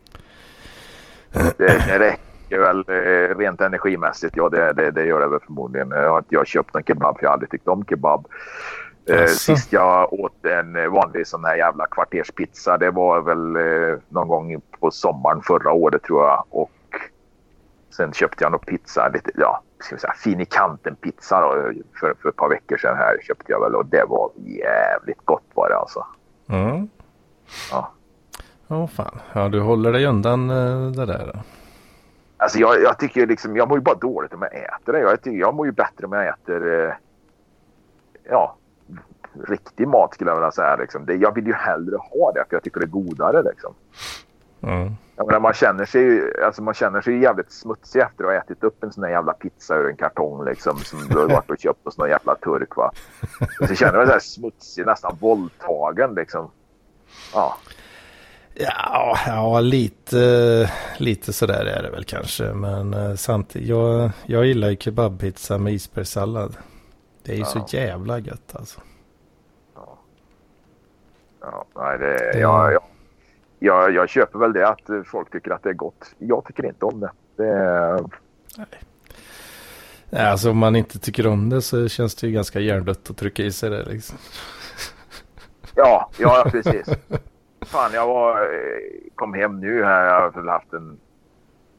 Det, det räcker väl eh, rent energimässigt. Ja, det, det, det gör det väl förmodligen. Jag har inte köpt en kebab för jag har aldrig tyckt om kebab. Eh, sist jag åt en vanlig sån här jävla kvarterspizza det var väl någon gång på sommaren förra året tror jag. Och sen köpte jag någon pizza, lite, ja, ska vi säga, fin i kanten pizza då, för, för ett par veckor sedan här köpte jag väl och det var jävligt gott var det alltså. Mm. Ja. Åh oh, fan. Ja, du håller dig undan uh, det där då. Alltså jag, jag tycker liksom, jag mår ju bara dåligt om jag äter det. Jag, tycker, jag mår ju bättre om jag äter, uh, ja, riktig mat skulle jag vilja säga. Liksom. Det, jag vill ju hellre ha det för jag tycker det är godare. Liksom. Mm. Menar, man, känner sig, alltså man känner sig jävligt smutsig efter att ha ätit upp en sån där jävla pizza ur en kartong liksom, som du har varit och köpt hos någon jävla turk. Va? så känner man sig smutsig, nästan våldtagen. Liksom. Ja. Ja, ja lite, lite sådär är det väl kanske. Men uh, samtidigt, jag, jag gillar ju kebabpizza med isbergssallad. Det är ju ja. så jävla gött alltså. Ja, nej, det, jag, jag, jag, jag köper väl det att folk tycker att det är gott. Jag tycker inte om det. det nej. Nej, alltså om man inte tycker om det så känns det ju ganska hjärndött att trycka i sig det liksom. Ja, ja precis. Fan, jag var, kom hem nu här. Jag har väl haft en,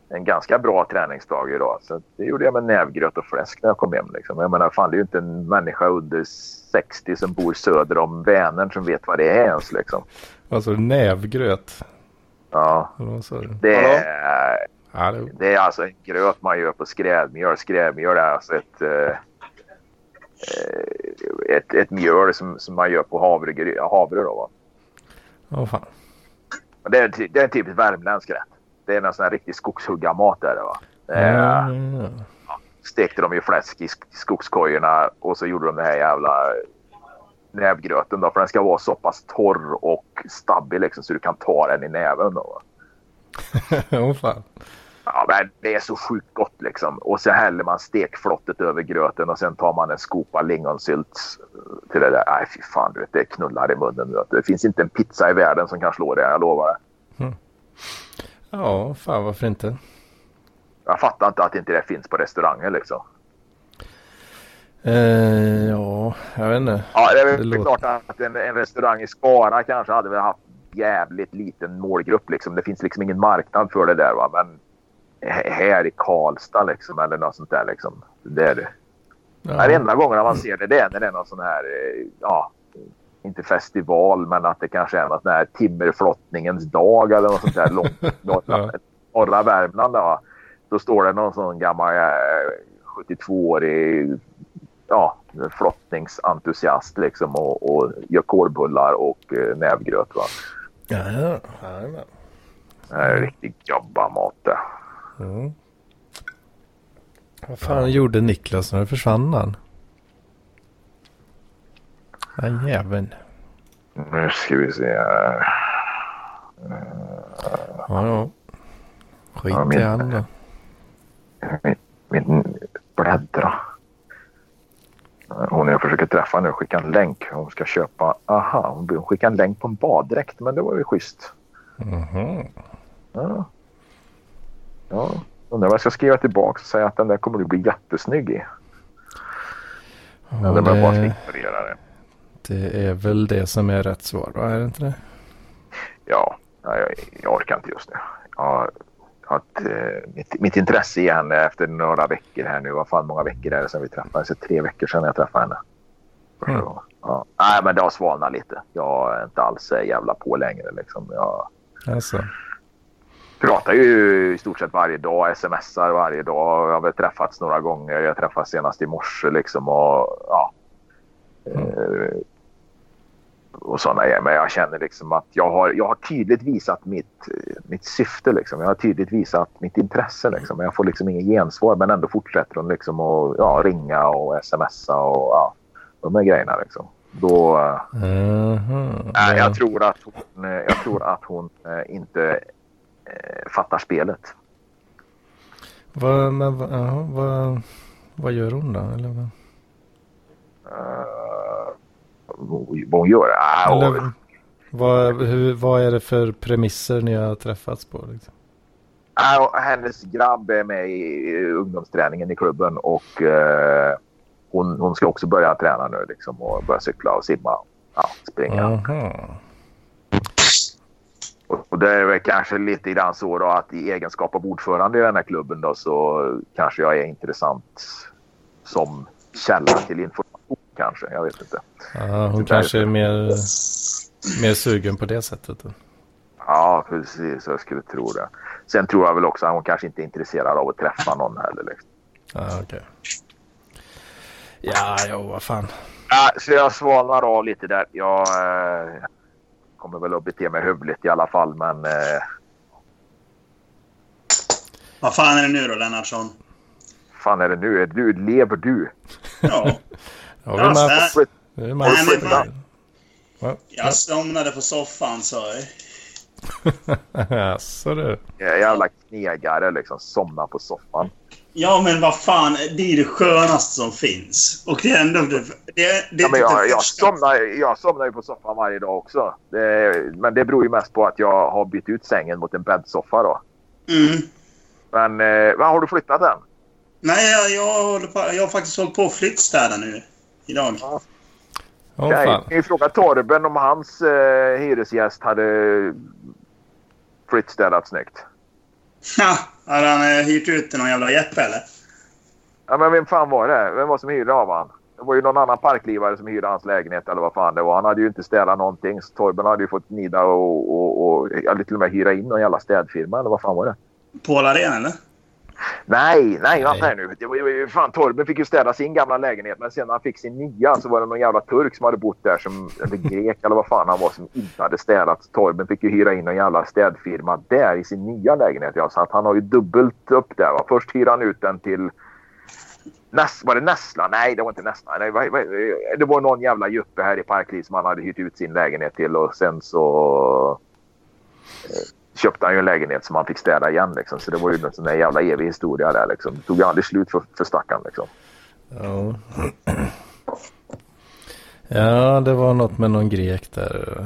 en ganska bra träningsdag idag. Så det gjorde jag med nävgröt och fläsk när jag kom hem. Liksom. Jag menar, fan det är ju inte en människa under 60 som bor söder om Vänern som vet vad det är ens liksom. Alltså nävgröt? Ja. Det är, det är alltså en gröt man gör på skrädmjöl. Skrädmjöl är alltså ett, eh, ett, ett mjöl som, som man gör på havre, havre då va. Oh, fan. Det är, det är en typisk värmländsk rätt. Det är en sån här riktig skogshuggarmat där va. Mm. Ja, stekte de ju fläsk i skogskojorna och så gjorde de det här jävla nävgröten då. För den ska vara så pass torr och stabbig liksom så du kan ta den i näven då. oh, fan. Ja, men det är så sjukt gott liksom. Och så häller man stekflottet över gröten och sen tar man en skopa lingonsylt till det där. Nej, fy fan, du vet, det knullar i munnen. Vet. Det finns inte en pizza i världen som kan slå det, jag lovar. Mm. Ja, fan varför inte? Jag fattar inte att inte det finns på restauranger liksom. Eh, ja, jag vet inte. Ja, det är väl det klart låter... att en, en, restaurang i Skara kanske hade väl haft jävligt liten målgrupp. Liksom. Det finns liksom ingen marknad för det där. Va? Men här i Karlstad liksom, eller något sånt där. Liksom. Det är det. Ja. Den enda gången man ser det, det är när det är någon sån här, eh, ja, inte festival, men att det kanske är något sån här timmerflottningens dag eller något sånt där långt norra, norra Värmland. Då. då står det någon sån gammal eh, 72-årig ja, flottningsentusiast liksom och, och gör kålbullar och eh, nävgröt. Va? Ja, ja. ja, Det är riktigt jobbarmat det. Mm. Vad fan gjorde Niklas när det försvann han? Den jäveln. Nu ska vi se här. Ja, ja. Skit Ja, i min- han då. Min, min bläddra. Hon jag försöker träffa nu skickar en länk. Hon ska köpa. Aha, hon skickar en länk på en baddräkt. Men det var ju schysst. Mhm. Ja. ja. Undrar vad jag ska skriva tillbaka och säga att den där kommer du bli jättesnygg i. Ja, Eller jag bara det, ignorera det. det är väl det som är rätt svar, va? Är det inte det? Ja, ja, jag, jag orkar inte just nu. Jag att, eh, mitt, mitt intresse igen efter några veckor här nu. Vad fan många veckor är det sedan vi träffades? Tre veckor sedan jag träffade henne. Mm. Så, ja. Nej, men det har svalnat lite. Jag är inte alls jävla på längre. Liksom. Jag Alltså. pratar ju i stort sett varje dag, smsar varje dag. Jag har väl träffats några gånger. Jag träffades senast i morse liksom. Och, ja. Eh, och sådana grejer. Men jag känner liksom att jag har, jag har tydligt visat mitt, mitt syfte. Liksom. Jag har tydligt visat mitt intresse. Liksom. Men jag får liksom ingen gensvar. Men ändå fortsätter hon liksom att ja, ringa och smsa och ja, de här grejerna. Liksom. Då, nej, Ja. jag tror att hon, eh, jag tror att hon eh, inte eh, fattar spelet. Vad, men, vad, vad, vad gör hon då? Eller vad? Uh, vad hon gör? Ah, och, Eller, vad, hur, vad är det för premisser ni har träffats på? Liksom? ah, och hennes grabb är med i ungdomsträningen i klubben och eh, hon, hon ska också börja träna nu liksom, och börja cykla och simma. Ja, springa. Aha. Och, och det är väl kanske lite grann så då att i egenskap av ordförande i den här klubben då så kanske jag är intressant som källa till information kanske. Jag vet inte. Ja, hon kanske är- mer, mer sugen på det sättet. Ja, precis. Jag skulle tro det. Sen tror jag väl också att hon kanske inte är intresserad av att träffa någon heller. Liksom. Ja, okej. Ja, jo, vad fan. Ja, så jag svalnar av lite där. Jag eh, kommer väl att bete mig hövligt i alla fall, men eh, Vad fan är det nu då, Lennartsson? fan är det nu? Är du, lever du? Ja, Har vi Ja. Det är Nej, Mats. men? Va? jag somnade på soffan, sa jag. Jaså du. Jag jävla knegare liksom. Somna på soffan. Ja, men vad fan. Det är det skönaste som finns. Och det är ändå... Det, det, det, Ja, men jag, det jag, första- somnar, jag somnar ju på soffan varje dag också. Det, men det beror ju mest på att jag har bytt ut sängen mot en bäddsoffa då. Mm. Men eh, vad har du flyttat den? Nej, jag, jag, på, jag har faktiskt hållit på att flyttstäda nu. Idag. Åh Okej, fan. Kan fråga Torben om hans eh, hyresgäst hade flyttstädat snyggt. Ha! Hade han eh, hyrt ut till någon jävla Jeppe, eller? Ja, men vem fan var det? Vem var som hyrde av han? Det var ju någon annan parklivare som hyrde hans lägenhet eller vad fan det var. Han hade ju inte städat någonting. Så Torben hade ju fått nida och, och, och eller till och med hyra in någon jävla städfirma eller vad fan var det? Paul Arén, eller? Nej, nej, vänta här nu. Det var ju, fan, Torben fick ju städa sin gamla lägenhet men sen när han fick sin nya så var det någon jävla turk som hade bott där som, eller grek eller vad fan han var som inte hade städat. Torben fick ju hyra in någon jävla städfirma där i sin nya lägenhet. Ja, så att han har ju dubbelt upp där. Va? Först hyr han ut den till Näs, var det Nässla? Nej, det var inte Nässla. Nej, det var någon jävla juppe här i Parkliv som han hade hyrt ut sin lägenhet till och sen så eh, köpte han ju en lägenhet som han fick städa igen. Liksom. Så det var ju en sån där jävla evig historia där. Liksom. Det tog ju aldrig slut för, för stackaren. Liksom. Ja. ja, det var något med någon grek där.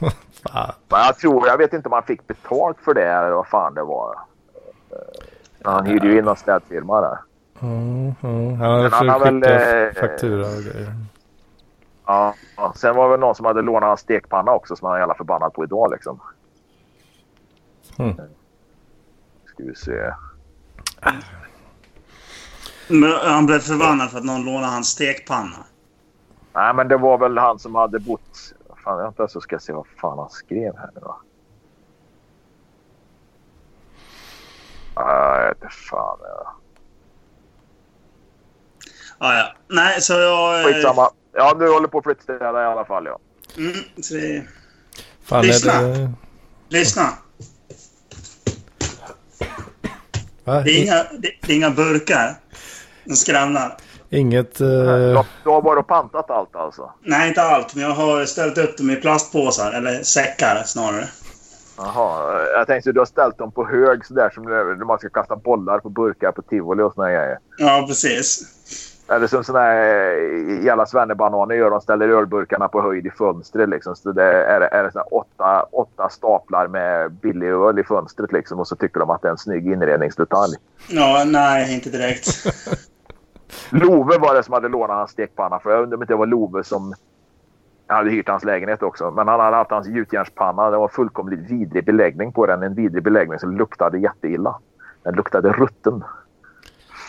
fan. Men jag tror, jag vet inte om han fick betalt för det eller vad fan det var. Eh, Han hyrde ju in någon städfirma där. Mm, mm. Han hade Men han väl, eh, faktura och grejer. Ja. Sen var det väl någon som hade lånat hans stekpanna också som han är jävla förbannad på idag liksom. Mm. Ska vi se. Men han blev förbannad för att någon lånade hans stekpanna. Nej, men det var väl han som hade bott... Fan, vänta så ska jag se vad fan han skrev här nu då. Ah, jag vet inte fan. Ja. Ah, ja. Nej, så jag... eh, Skitsamma. Ja, du håller på att flyttstäda i alla fall ja. Mm, så det, Fan Lyssna. är det... lyssna. Va? Det är, inga, det, det är inga burkar. De skramlar. Inget... Du, Uh... du har bara pantat allt alltså? Nej, inte allt. Men jag har ställt upp dem i plastpåsar. Eller säckar snarare. Jaha, jag tänkte du har ställt dem på hög sådär som när man ska kasta bollar på burkar på tivoli och såna grejer. Ja, precis. Eller som såna här eh, jävla svennebananer gör. De ställer ölburkarna på höjd i fönstret liksom. Så det är, är det åtta, åtta staplar med billig öl i fönstret liksom. Och så tycker de att det är en snygg inredningsdetalj. Ja, nej, inte direkt. Love var det som hade lånat hans stekpanna. För jag undrar om inte det var Love som jag hade hyrt hans lägenhet också. Men han hade haft hans gjutjärnspanna. Det var fullkomligt vidrig beläggning på den. En vidrig beläggning som luktade jätteilla. Den luktade rutten.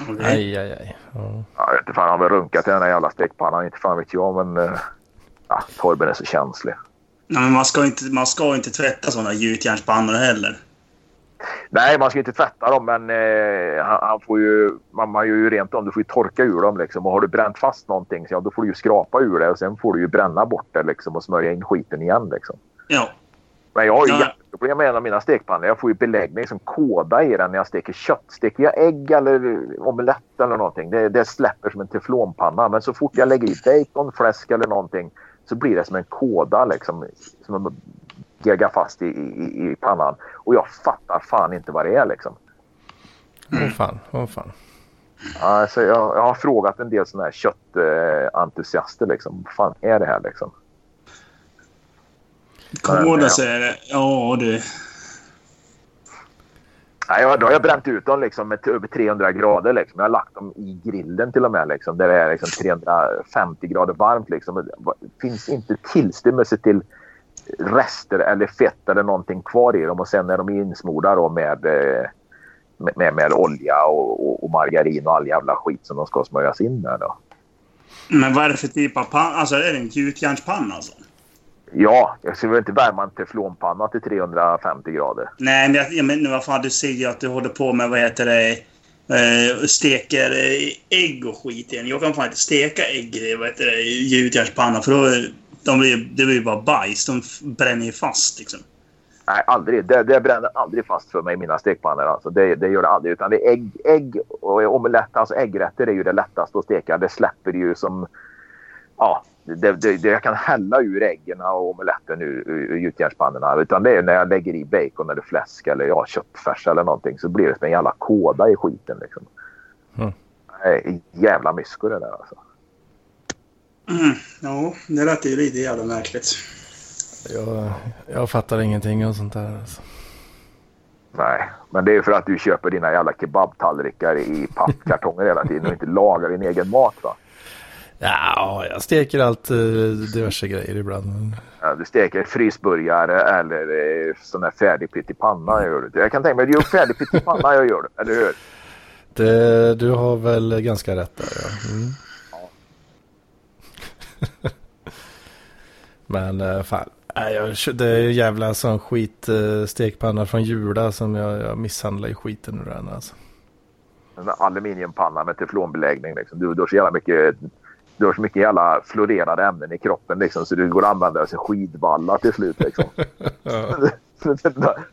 Okej. Aj, aj, aj. Ja. Jag vet inte fan, han har väl runkat i den där jävla stekpannan. Inte fan vet jag, men... eh, Ja, Torben är så känslig. Nej, men man ska inte, man ska inte tvätta sådana gjutjärnspannor heller. Nej, man ska inte tvätta dem, men eh, han, han får ju... Man, man gör ju rent dem. Du får ju torka ur dem liksom. Och har du bränt fast någonting, så ja, då får du ju skrapa ur det. Och sen får du ju bränna bort det liksom och smörja in skiten igen liksom. Ja. Men jag har ju Ja. jätteproblem med en av mina stekpannor. Jag får ju beläggning som kåda i den när jag steker kött. Steker jag ägg eller omelett eller någonting, det, det släpper som en teflonpanna. Men så fort jag lägger i bacon, fläsk eller någonting så blir det som en kåda liksom. Som geggar fast i, i, i pannan. Och jag fattar fan inte vad det är liksom. Åh fan, åh fan. Alltså, jag, jag har frågat en del sådana här köttentusiaster liksom. Vad fan är det här liksom? Kåda säger det. Ja, du. Nej, då har jag bränt ut dem liksom med över 300 grader. Liksom. Jag har lagt dem i grillen till och med. Liksom, där det är liksom 350 grader varmt. Liksom. Det finns inte tillstymmelse till rester eller fett eller någonting kvar i dem. Och sen är de insmorda då med, eh, med, med, med olja och, och, och margarin och all jävla skit som de ska smörjas in där. Då. Men vad är det för typ av panna? Alltså, är det en gjutjärnspanna alltså? Ja, jag skulle väl inte värma en teflonpanna till 350 grader. Nej, men jag, menar vad fan, du ser ju att du håller på med, vad heter det, eh, steker eh, ägg och skit igen. Jag kan fan inte steka ägg i, gjutjärnspanna för då, de blir, det blir bara bajs. De bränner ju fast liksom. Nej, aldrig. Det, det bränner aldrig fast för mig i mina stekpannor. Alltså. Det, det gör det aldrig. Utan det är ägg, ägg och omelett. Alltså äggrätter är ju det lättaste att steka. Det släpper ju som... Ja, det, det, det, jag kan hälla ur äggen och omeletten ur, ur, ur gjutjärnspannorna. Utan det är när jag lägger i bacon eller fläsk eller ja, köttfärs eller någonting så blir det som en jävla kåda i skiten. Liksom. Mm. Jävla mysko det där alltså. Mm. Ja, det lät ju lite jävla märkligt. Jag, jag fattar ingenting och sånt där. Alltså. Nej, men det är för att du köper dina jävla kebabtallrikar i pappkartonger hela tiden och inte lagar din egen mat va? Ja, jag steker allt eh, diverse grejer ibland. Ja, du steker frysburgare eller eh, sån här färdig pyttipanna. Gör. Jag kan tänka mig att du gör färdig pyttipanna, jag gör det. Eller hur? Det, du har väl ganska rätt där. Ja. Mm. Men eh, fan, jag, det är ju jävla sån skit eh, stekpanna från Jula som jag, jag misshandlar i skiten ur den alltså. En aluminiumpanna med teflonbeläggning. Liksom. Du, du har så jävla mycket... Du har så mycket jävla fluorerade ämnen i kroppen liksom, så du går att använda som skidvalla till slut. Liksom.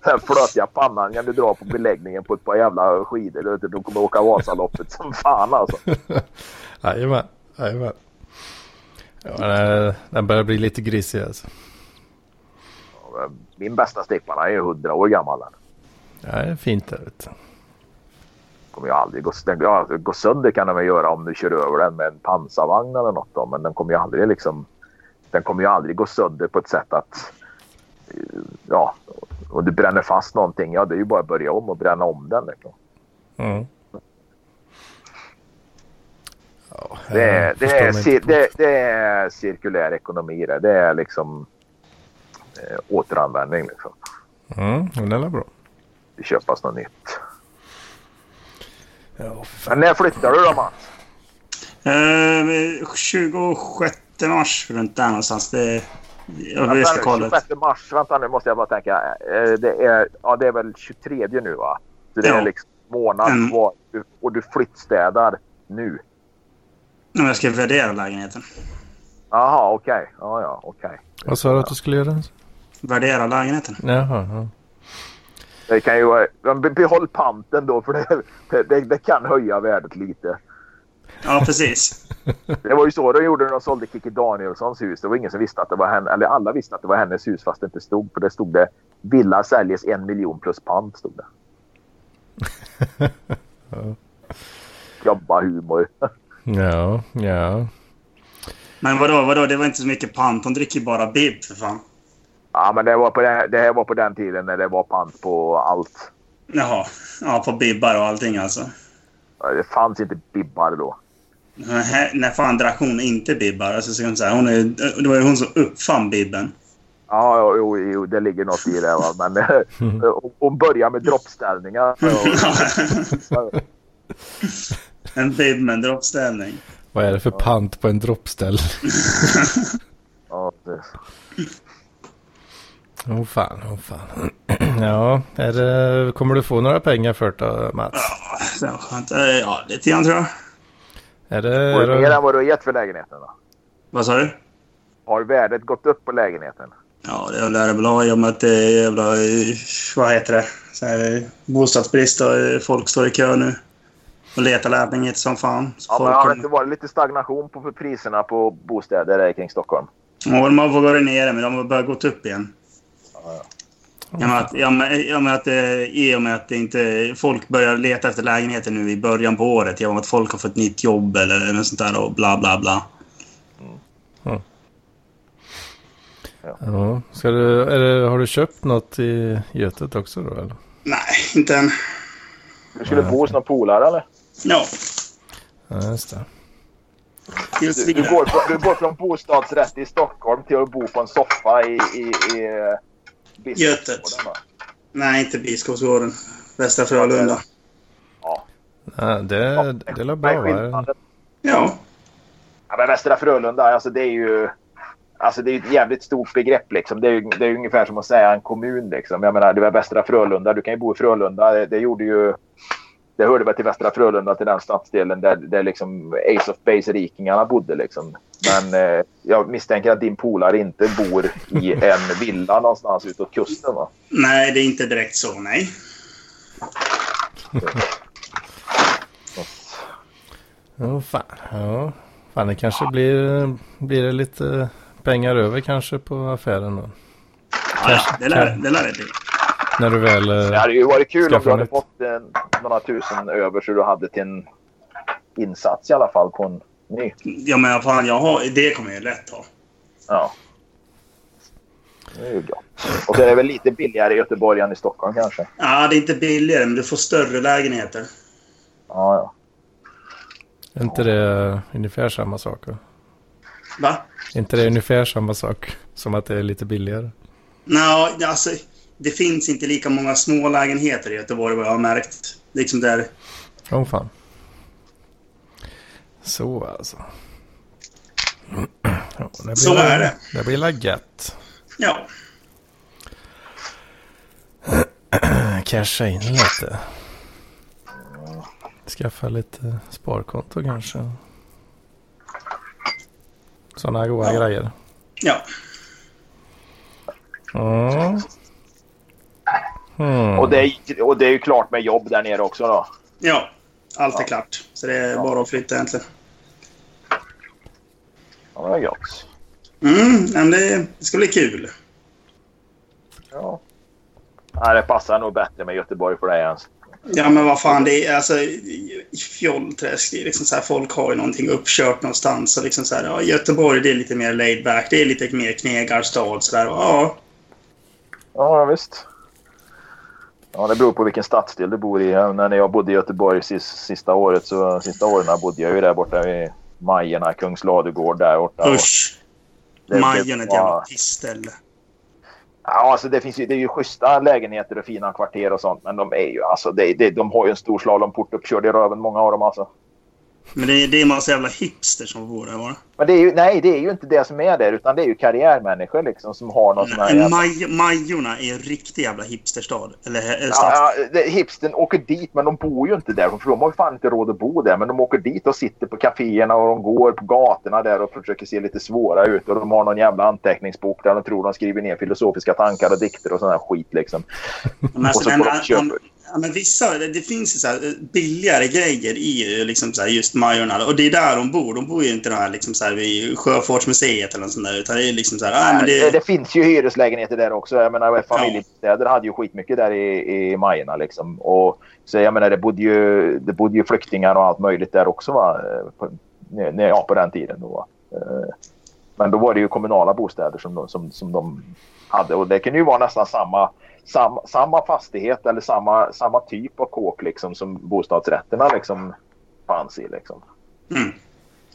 Den flötiga pannan kan du dra på beläggningen på ett par jävla skidor. Du, vet, du kommer åka Vasaloppet som fan alltså. Jajamän, jajamän. Ja, den, börjar bli lite grisig alltså. Min bästa stekpanna är ju 100 år gammal. Ja, det är fint det vet du. Kommer ju aldrig gå, den, ja, gå sönder kan den väl göra om du kör över den med en pansarvagn eller något. Då, men den kommer ju aldrig liksom... Den kommer ju aldrig gå sönder på ett sätt att... eh, Ja, och du bränner fast någonting. Ja, det är ju bara att börja om och bränna om den. Liksom. Mm. Ja, Det, är, det, är, det, det är cirkulär ekonomi det. Det är liksom eh, återanvändning. Liksom. Mm, den är bra. Det köpas något nytt. Ja, Men när flyttar du då Mats? Eh, 26 mars runt där någonstans. Det, jag vi ska kolla. 26 mars. Vänta nu måste jag bara tänka. Eh, Det är, ja, det är väl 23 nu va? Så det Ja. är liksom månad Mm. kvar. Du- Och du flyttstädar nu. Om jag ska värdera lägenheten. Jaha, okej. Ja, ja, okej. Vad sa du att du skulle göra? Värdera lägenheten. Jaha, ja. Det kan ju vara... men be- Behåll panten då för det, det, det kan höja värdet lite. Ja, precis. Det var ju så de gjorde när de sålde Kikki Danielssons hus. Det var ingen som visste att det var henne, eller alla visste att det var hennes hus fast det inte stod. För det stod det villa säljes en miljon plus pant stod det. Jobba humor. Ja, ja. Men vadå, vadå? Det var inte så mycket pant. De dricker bara bib för fan. Ja, men det, var på det, det här var på den tiden när det var pant på allt. Jaha. Ja, på bibbar och allting alltså. Det fanns inte bibbar då. När, när fan drack hon inte bibbar? Alltså, så kan man säga. Hon är, det var ju hon som uppfann bibben. Ja, jo, jo, det ligger något i det. Va? Men eh, hon- hon börjar med droppställningar. Och, en bib med en droppställning. Vad är det för pant på en droppställ? ja, det, Åh oh, fan, åh oh, fan. Ja, är det, kommer du få några pengar för det Mats? Ja, det skönt. Eh, Ja, lite grann tror jag. Är det... var Är det mer än vad du har gett för lägenheten? Då? Vad sa du? Har värdet gått upp på lägenheten? Ja, det lär det väl ha i och med att det är jävla... eh, Vad heter det? Så här, eh, bostadsbrist och folk står i kö nu. Och letar lägenheter som fan. Så Ja, men har det inte varit lite stagnation på priserna på bostäder kring Stockholm? Ja, de har varit nere, men de har börjat gått upp igen. Ja, men att, ja, men, ja, men att, eh, I och med att det inte, folk börjar leta efter lägenheter nu i början på året. Med att folk har fått nytt jobb eller något sånt där och bla bla bla. Ja, ska du, det, har du köpt något i Götet också då eller? Nej, inte än. Du skulle bo hos någon polare eller? Ja, Ja, just det. just Du, du, går, från- du går från bostadsrätt i Stockholm till att bo på en soffa i, i, i Biskopsgården, Götet. va? Nej, inte Biskopsgården. Västra Frölunda. Ja. Ja, det, det är Vad bra va? Ja. Ja, men Västra Frölunda, alltså det är ju... Alltså det är ett jävligt stort begrepp liksom. Det är, ju- det är ungefär som att säga en kommun liksom. Jag menar, det är Västra Frölunda. Du kan ju bo i Frölunda. Det, det gjorde ju... Det hörde väl till Västra Frölunda, till den stadsdelen där, där liksom Ace of Base-rikingarna bodde liksom. Men eh, jag misstänker att din polare inte bor i en villa någonstans utåt kusten va? Nej, det är inte direkt så, nej. Ja, fan. Ja. Fan, det kanske blir, blir det lite pengar över kanske på affären då. Ja, ja, det lär det lär det bli. När du väl... eh, Det hade ju varit kul om du hade fått eh, några tusen över så du hade till en insats i alla fall på en ny. Ja, men fan, jag har, det kommer jag lätt ha. Ja. Det är ju bra. Och så är det väl lite billigare i Göteborg än i Stockholm kanske. Ja, det är inte billigare, men du får större lägenheter. Ja, ja. Är inte det ungefär samma sak? Va? Va? Är inte det ungefär samma sak som att det är lite billigare? Nej, alltså, det finns inte lika många små lägenheter i Göteborg vad jag har märkt. Liksom där. Åh oh, fan. Så alltså. Ja, det Så är det. Det blir la gött. Ja. Casha in lite. Skaffa lite sparkonto kanske. Sådana goda Ja. grejer. Ja. Mm. Mm. Och, det är, och det är ju klart med jobb där nere också då. Ja. Allt är klart. Så det är bara att flytta egentligen. Ja, det är gott. Mm, men det, det ska bli kul. Ja. ja. Det passar nog bättre med Göteborg för dig ens. Ja, men vad fan. Det är alltså... Fjollträsk, det är liksom så här, folk har ju någonting uppkört någonstans. Och liksom så här, ja, Göteborg, det är lite mer laid back. Det är lite mer knegarstad. Så där. Ja, Ja, visst. Ja, det beror på vilken stadsdel du bor i. När jag bodde i Göteborg sist, sista året så sista åren bodde jag ju där borta vid Majerna, Kungsladugård där borta. Usch. Majen är ett jävla pissställe. Ja, alltså det, finns ju, det är ju schyssta lägenheter och fina kvarter och sånt. Men de är ju alltså, det, det, de har ju en stor slalomport uppkörd i röven, många av dem alltså. Men det, det är en massa jävla hipster som bor där bara. Men det är ju, nej, det är ju inte det som är där, utan det är ju karriärmänniskor liksom som har någon sån här... jävla- Maj, Majorna är en riktig jävla hipsterstad. Eller, eller stad. Ja, ja, hipstern åker dit, men de bor ju inte där. För de har ju fan inte råd att bo där. Men de åker dit och sitter på kaféerna och de går på gatorna där och försöker se lite svåra ut. Och de har någon jävla anteckningsbok där de tror de skriver ner filosofiska tankar och dikter och sån här skit liksom. Men, alltså, och så men, får de ja, ja, men vissa, det, det finns så här, eh, billigare grejer i eh, liksom så här, just Majorna. Och det är där de bor. De bor ju inte där liksom så här, vid Sjöfartsmuseet eller något sånt där. Utan det är liksom så här, ah, men det... det, Det, finns ju hyreslägenheter där också. Jag menar, familjebostäder hade ju skitmycket där i, i Majorna liksom. Och, så jag menar, det bodde, ju, det bodde ju flyktingar och allt möjligt där också va? På, nej, ja, på den tiden. Då, va? Eh, Men då var det ju kommunala bostäder som, de- som, som de hade. Och det kunde ju vara nästan samma, samma, samma fastighet eller samma, samma typ av kåk liksom, som bostadsrätterna liksom, fanns i. Liksom. mm.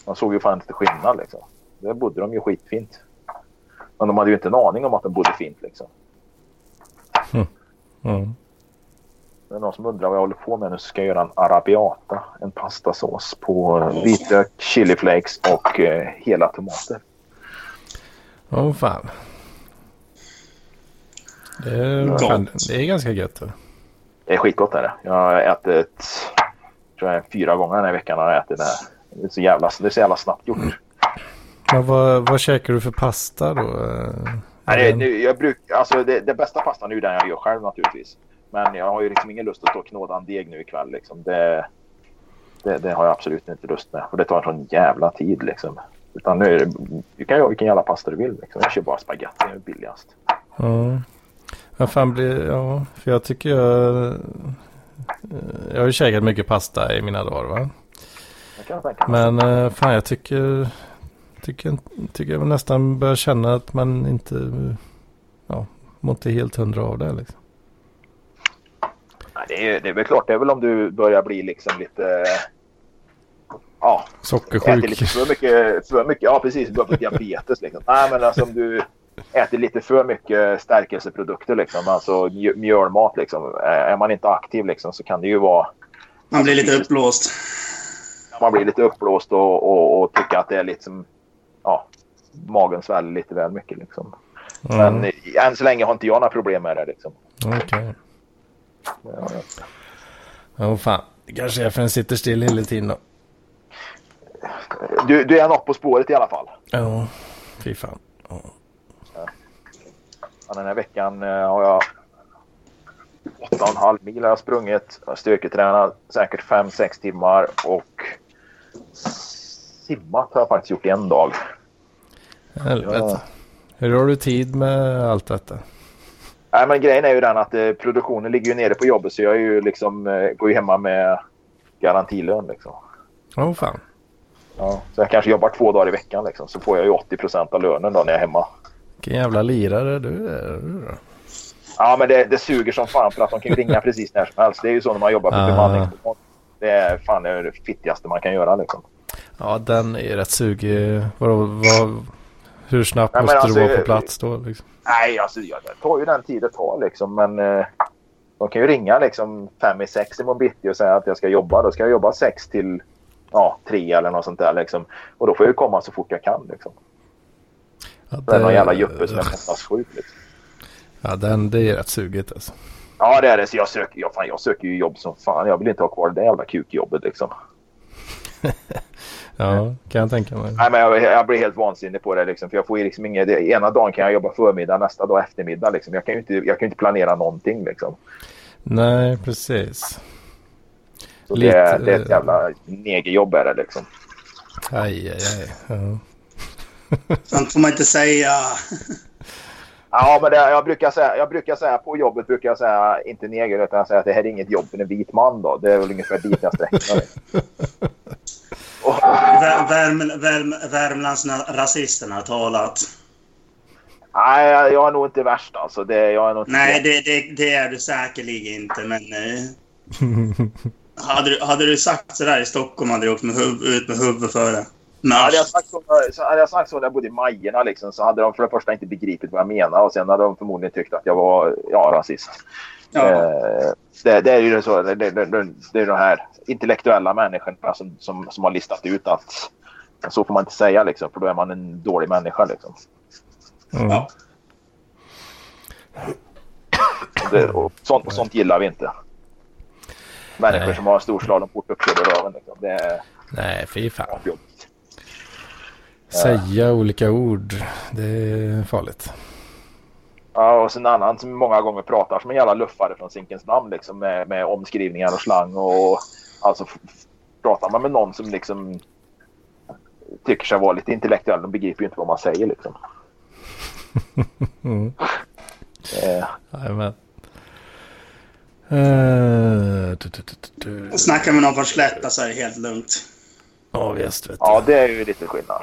Man såg ju fan inte skillnad liksom. Där bodde de ju skitfint. Men de hade ju inte en aning om att de bodde fint liksom. Mm. Det är någon som undrar vad jag håller på med nu så ska jag göra en arabiata. En pastasås på eh, vitlök, chiliflakes och eh, hela tomater. Åh fan. Det är, fan, det är ganska gött. Det är skitgott är det. Jag har ätit tror jag, fyra gånger den här veckan. Har jag ätit det här. Det är så jävla, det är så jävla snabbt gjort. Men vad, vad käkar du för pasta då? Nej, det, jag bruk, alltså det, det bästa pastan är ju den jag gör själv naturligtvis. Men jag har ju liksom ingen lust att stå och knåda en deg nu ikväll. Liksom. Det, det, det har jag absolut inte lust med. Och det tar en sån jävla tid liksom. Utan nu är det, du kan göra vilken jävla pasta du vill. Liksom. Jag kör bara spagetti, det är billigast. Ja. Vad fan blir... Ja, för jag tycker jag... eh, Jag har ju käkat mycket pasta i mina dagar va. Men eh, fan jag tycker... Tycker, tycker jag nästan börjar känna att man inte... Ja, mår inte helt hundra av det liksom. Det, är, det är väl klart, det är väl om du börjar bli liksom lite... Ja, äter lite Sockersjuk. för mycket, för mycket ja precis, du börjar få diabetes liksom. Nej men alltså om du äter lite för mycket stärkelseprodukter liksom, alltså mj- mjölmat liksom. Är man inte aktiv liksom så kan det ju vara, Man blir lite uppblåst. man blir lite uppblåst och, och, och tycka att det är liksom, ja, magen sväller lite väl mycket liksom. Men Mm. eh, än så länge har inte jag några problem med det liksom. Okej. Ja, Ja, fan. Det kanske är för den sitter still hela tiden då. Du, du är något på spåret i alla fall. Ja, fy fan. Den här veckan eh, har jag 8,5 mil har jag sprungit. Jag har styrketränat säkert 5-6 timmar och simmat har jag faktiskt gjort i en dag. Helvete. Ja. Hur har du tid med allt detta? Nej, men grejen är ju den att eh, produktionen ligger ju nere på jobbet så jag är ju liksom, eh, går ju hemma med garantilön. Liksom. Åh fan. Ja, så jag kanske jobbar två dagar i veckan liksom, så får jag ju 80% av lönen då när jag är hemma. Vilken jävla lirare du är. Ja, men det, det suger som fan för att de kan ringa precis när som helst. Det är ju så när man jobbar på Ah. bemanningsbolag. Det är fan det fittigaste man kan göra liksom. Ja, den är rätt sugig. Vadå, vad, hur snabbt Nej, måste alltså, du vara på plats då? Liksom? Nej, alltså jag det tar ju den tid det tar liksom. Men eh, de kan ju ringa liksom fem i sex i bitti och säga att jag ska jobba. Då ska jag jobba sex till ja, tre eller något sånt där liksom. Och då får jag ju komma så fort jag kan liksom. Ja, Det är någon jävla juppe som är fantastiskt liksom. Ja, den, det är rätt sugigt alltså. Ja, det är det. Så jag söker, ja, fan, jag söker ju jobb som fan. Jag vill inte ha kvar det där jävla kukjobbet liksom. Ja, kan jag tänka mig. Nej, men jag, jag blir helt vansinnig på det liksom. För jag får ju liksom inget... det- Ena dagen kan jag jobba förmiddag, nästa dag eftermiddag liksom. Jag kan ju inte, jag kan inte planera någonting liksom. Nej, precis. Så Lite, det, det är ett jävla negerjobb är det liksom. Aj, aj, aj. Ja. Sånt får man inte säga. Ja, men det, jag, brukar säga, jag brukar säga på jobbet brukar jag säga inte neger utan jag säger att det här är inget jobb för en vit man då. Det är väl ungefär dit jag sträcker mig. Vär, värm, värm, Värmlandsrasisterna har talat. nej, jag är nog inte värst alltså. Det, jag är nog Nej, det, det, det är du säkerligen inte, men... Eh, hade, du, hade du sagt sådär i Stockholm hade du åkt med huv, ut med huvudet före. Hade jag, sagt så, hade jag sagt så när jag bodde i Majerna liksom, så hade de för det första inte begripit vad jag menade och sen hade de förmodligen tyckt att jag var ja, rasist. ja. Eh, det, det är ju så. Det, det, det, är de här intellektuella människorna som, som, som har listat ut att så får man inte säga liksom, för då är man en dålig människa. Liksom. Mm. Ja. Det, och sånt, och sånt gillar vi inte. Människor Nej. som har storslalom-port uppkörd i röven. Liksom. Det är Nej, fy fan. jobbigt. Säga olika ord, det är farligt. Ja, och sen en annan som många gånger pratar som en jävla luffare från Zinkens namn liksom, med, med omskrivningar och slang. Och, alltså, pratar man med någon som liksom tycker sig vara lite intellektuell, de begriper ju inte vad man säger. Liksom. Mm. Eh, Jajamän. Uh, du. Snackar med någon från Slätta så är det helt lugnt. Ja, visst vet ja, det är ju lite skillnad.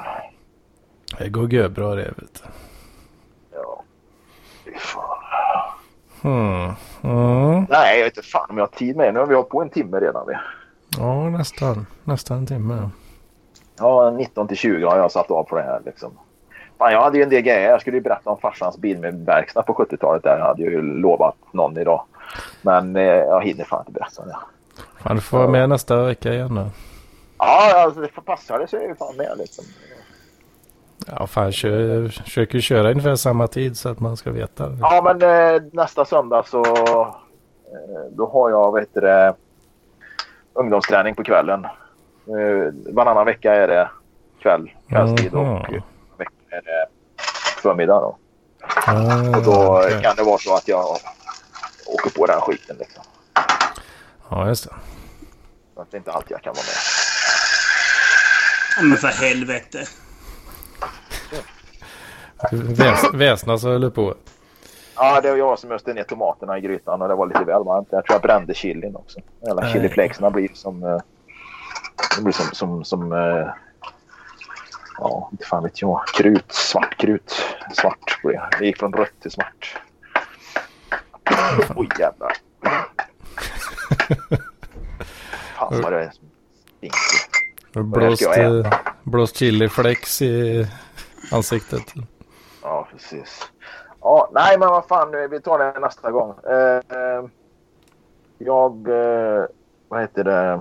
Det går görbra det vet du. Ja. Fy fan. Hmm. Mm. Nej, jag vet inte fan om jag har tid med det. Nu har vi hållit på en timme redan. Vi. Ja, nästan. Nästan en timme. Ja, 19 till 20 har jag satt av på det här. Liksom. Fan, jag hade ju en del grejer. Jag skulle ju berätta om farsans bil med verkstad på 70-talet. Där jag hade ju lovat någon idag. Men eh, jag hinner fan inte berätta det. Fan, du får vara med nästa vecka igen då. Ja, alltså det passar det så är jag ju fan med liksom. Ja, fan, kör, försöker köra ungefär samma tid så att man ska veta. Ja, men eh, nästa söndag så eh, då har jag, vad heter det, ungdomsträning på kvällen. Eh, varannan vecka är det kväll, kvällstid och Mhm. varannan vecka är det förmiddag. Då. Ah, Och då okej. kan det vara så att jag åker på den skiten. Liksom. Ja, just det. Så att det är inte alltid jag kan vara med. Men för helvete. Väs, väsnas och höll på. Ja, det var jag som öste ner tomaterna i grytan och det var lite väl varmt. Jag tror jag brände chilin också. Eller Nej. chiliflakesarna blir som... eh, Det blir som... som, som eh, ja, inte fan vet jag. Krut. Svart krut. Svart blev det. Det gick från rött till svart. Oj jävlar. Fan vad det stinker. Du har blåst, eh, blåst chiliflex i ansiktet. Ja, precis. Ja, nej, men vad fan, vi tar det nästa gång. Eh, jag, eh, vad heter det?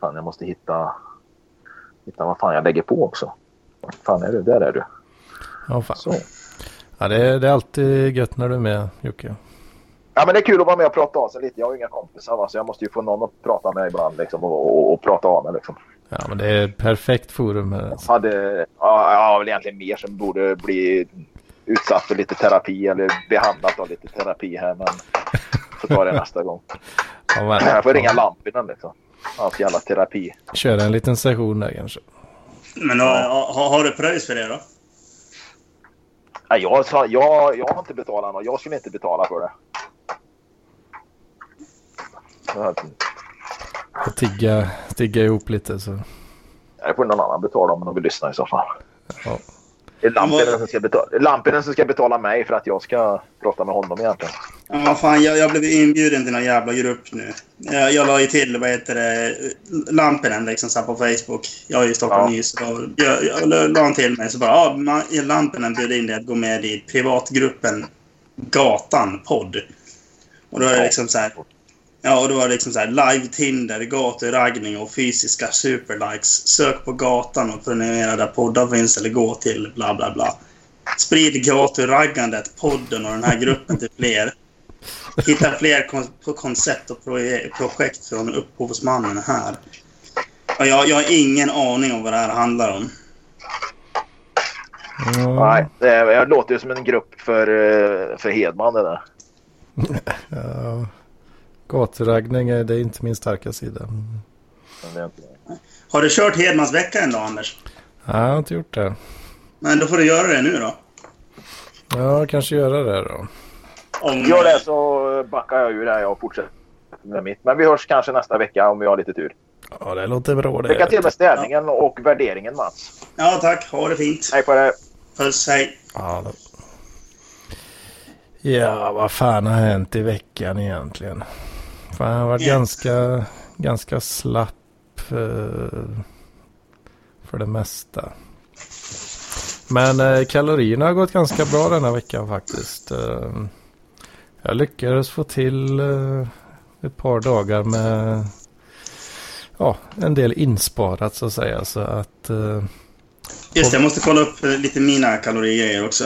Fan, jag måste hitta, hitta vad fan jag lägger på också. Vad fan är du? Där är du. Ja, fan. Så. Ja, det, är, det är alltid gött när du är med Jocke. Ja, men det är kul att vara med och prata av sig lite. Jag har ju inga kompisar, va, så jag måste ju få någon att prata med ibland liksom, och, och, och prata av mig. Liksom. Ja, men det är ett perfekt forum. Alltså. Hade, ja, jag har väl egentligen mer som borde bli utsatt för lite terapi eller behandlat av lite terapi här. Men får ta det nästa gång. Ja, men, Jag får ringa Lampinen liksom. Hans jävla terapi. Köra en liten session där kanske. Men har, har, har du pröjs för det då? Nej, jag, sa, jag, jag har inte betalat något. Jag skulle inte betala för det. Och tigga, tigga ihop lite så. Det får någon annan betala om de vill lyssna i så fall. Ja. Det är Lampinen som ska betala, Lampinen som ska betala mig för att jag ska prata med honom egentligen. Ja, fan, jag, jag blev inbjuden till någon jävla grupp nu. Jag, jag la ju till, vad heter det, Lampinen liksom så här på Facebook. Jag är ju Stockholm Ja. Och Jag, jag la la han till mig så bara, ja, man- Lampinen bjöd in dig att gå med i privatgruppen Gatan podd. Och då är det liksom så här. Ja, och då var det liksom så här live Tinder, gaturaggning och fysiska superlikes. Sök på gatan och prenumerera där poddar finns eller gå till bla bla bla. Sprid gaturaggandet, podden och den här gruppen till fler. Hitta fler kon på koncept och proje projekt från upphovsmannen här. Och jag, jag har ingen aning om vad det här handlar om. Mm. Nej, det, låter ju som en grupp för, eh, för Hedman det där. Ja. Gaturaggning är det är inte min starka sida. Mm. Har du kört Hedmans vecka dag, Anders? Nej, jag har inte gjort det. Men då får du göra det nu då. Ja, kanske göra det då. Om, Gör det så backar jag ur det här och fortsätter med mitt. Men vi hörs kanske nästa vecka om vi har lite tur. Ja, det låter bra det. Lycka till med städningen och värderingen Mats. Ja, tack. Ha det fint. Hej på dig. Puss, hej. Ja, då. ja, vad fan har hänt i veckan egentligen? Jag har varit Yes. ganska, ganska slapp. eh, för det mesta. Men eh, kalorierna har gått ganska bra denna veckan faktiskt. Eh, jag lyckades få till ett par dagar med ja, en del insparat så att säga. Så att, eh, Just det, jag måste kolla upp lite mina kalorier också.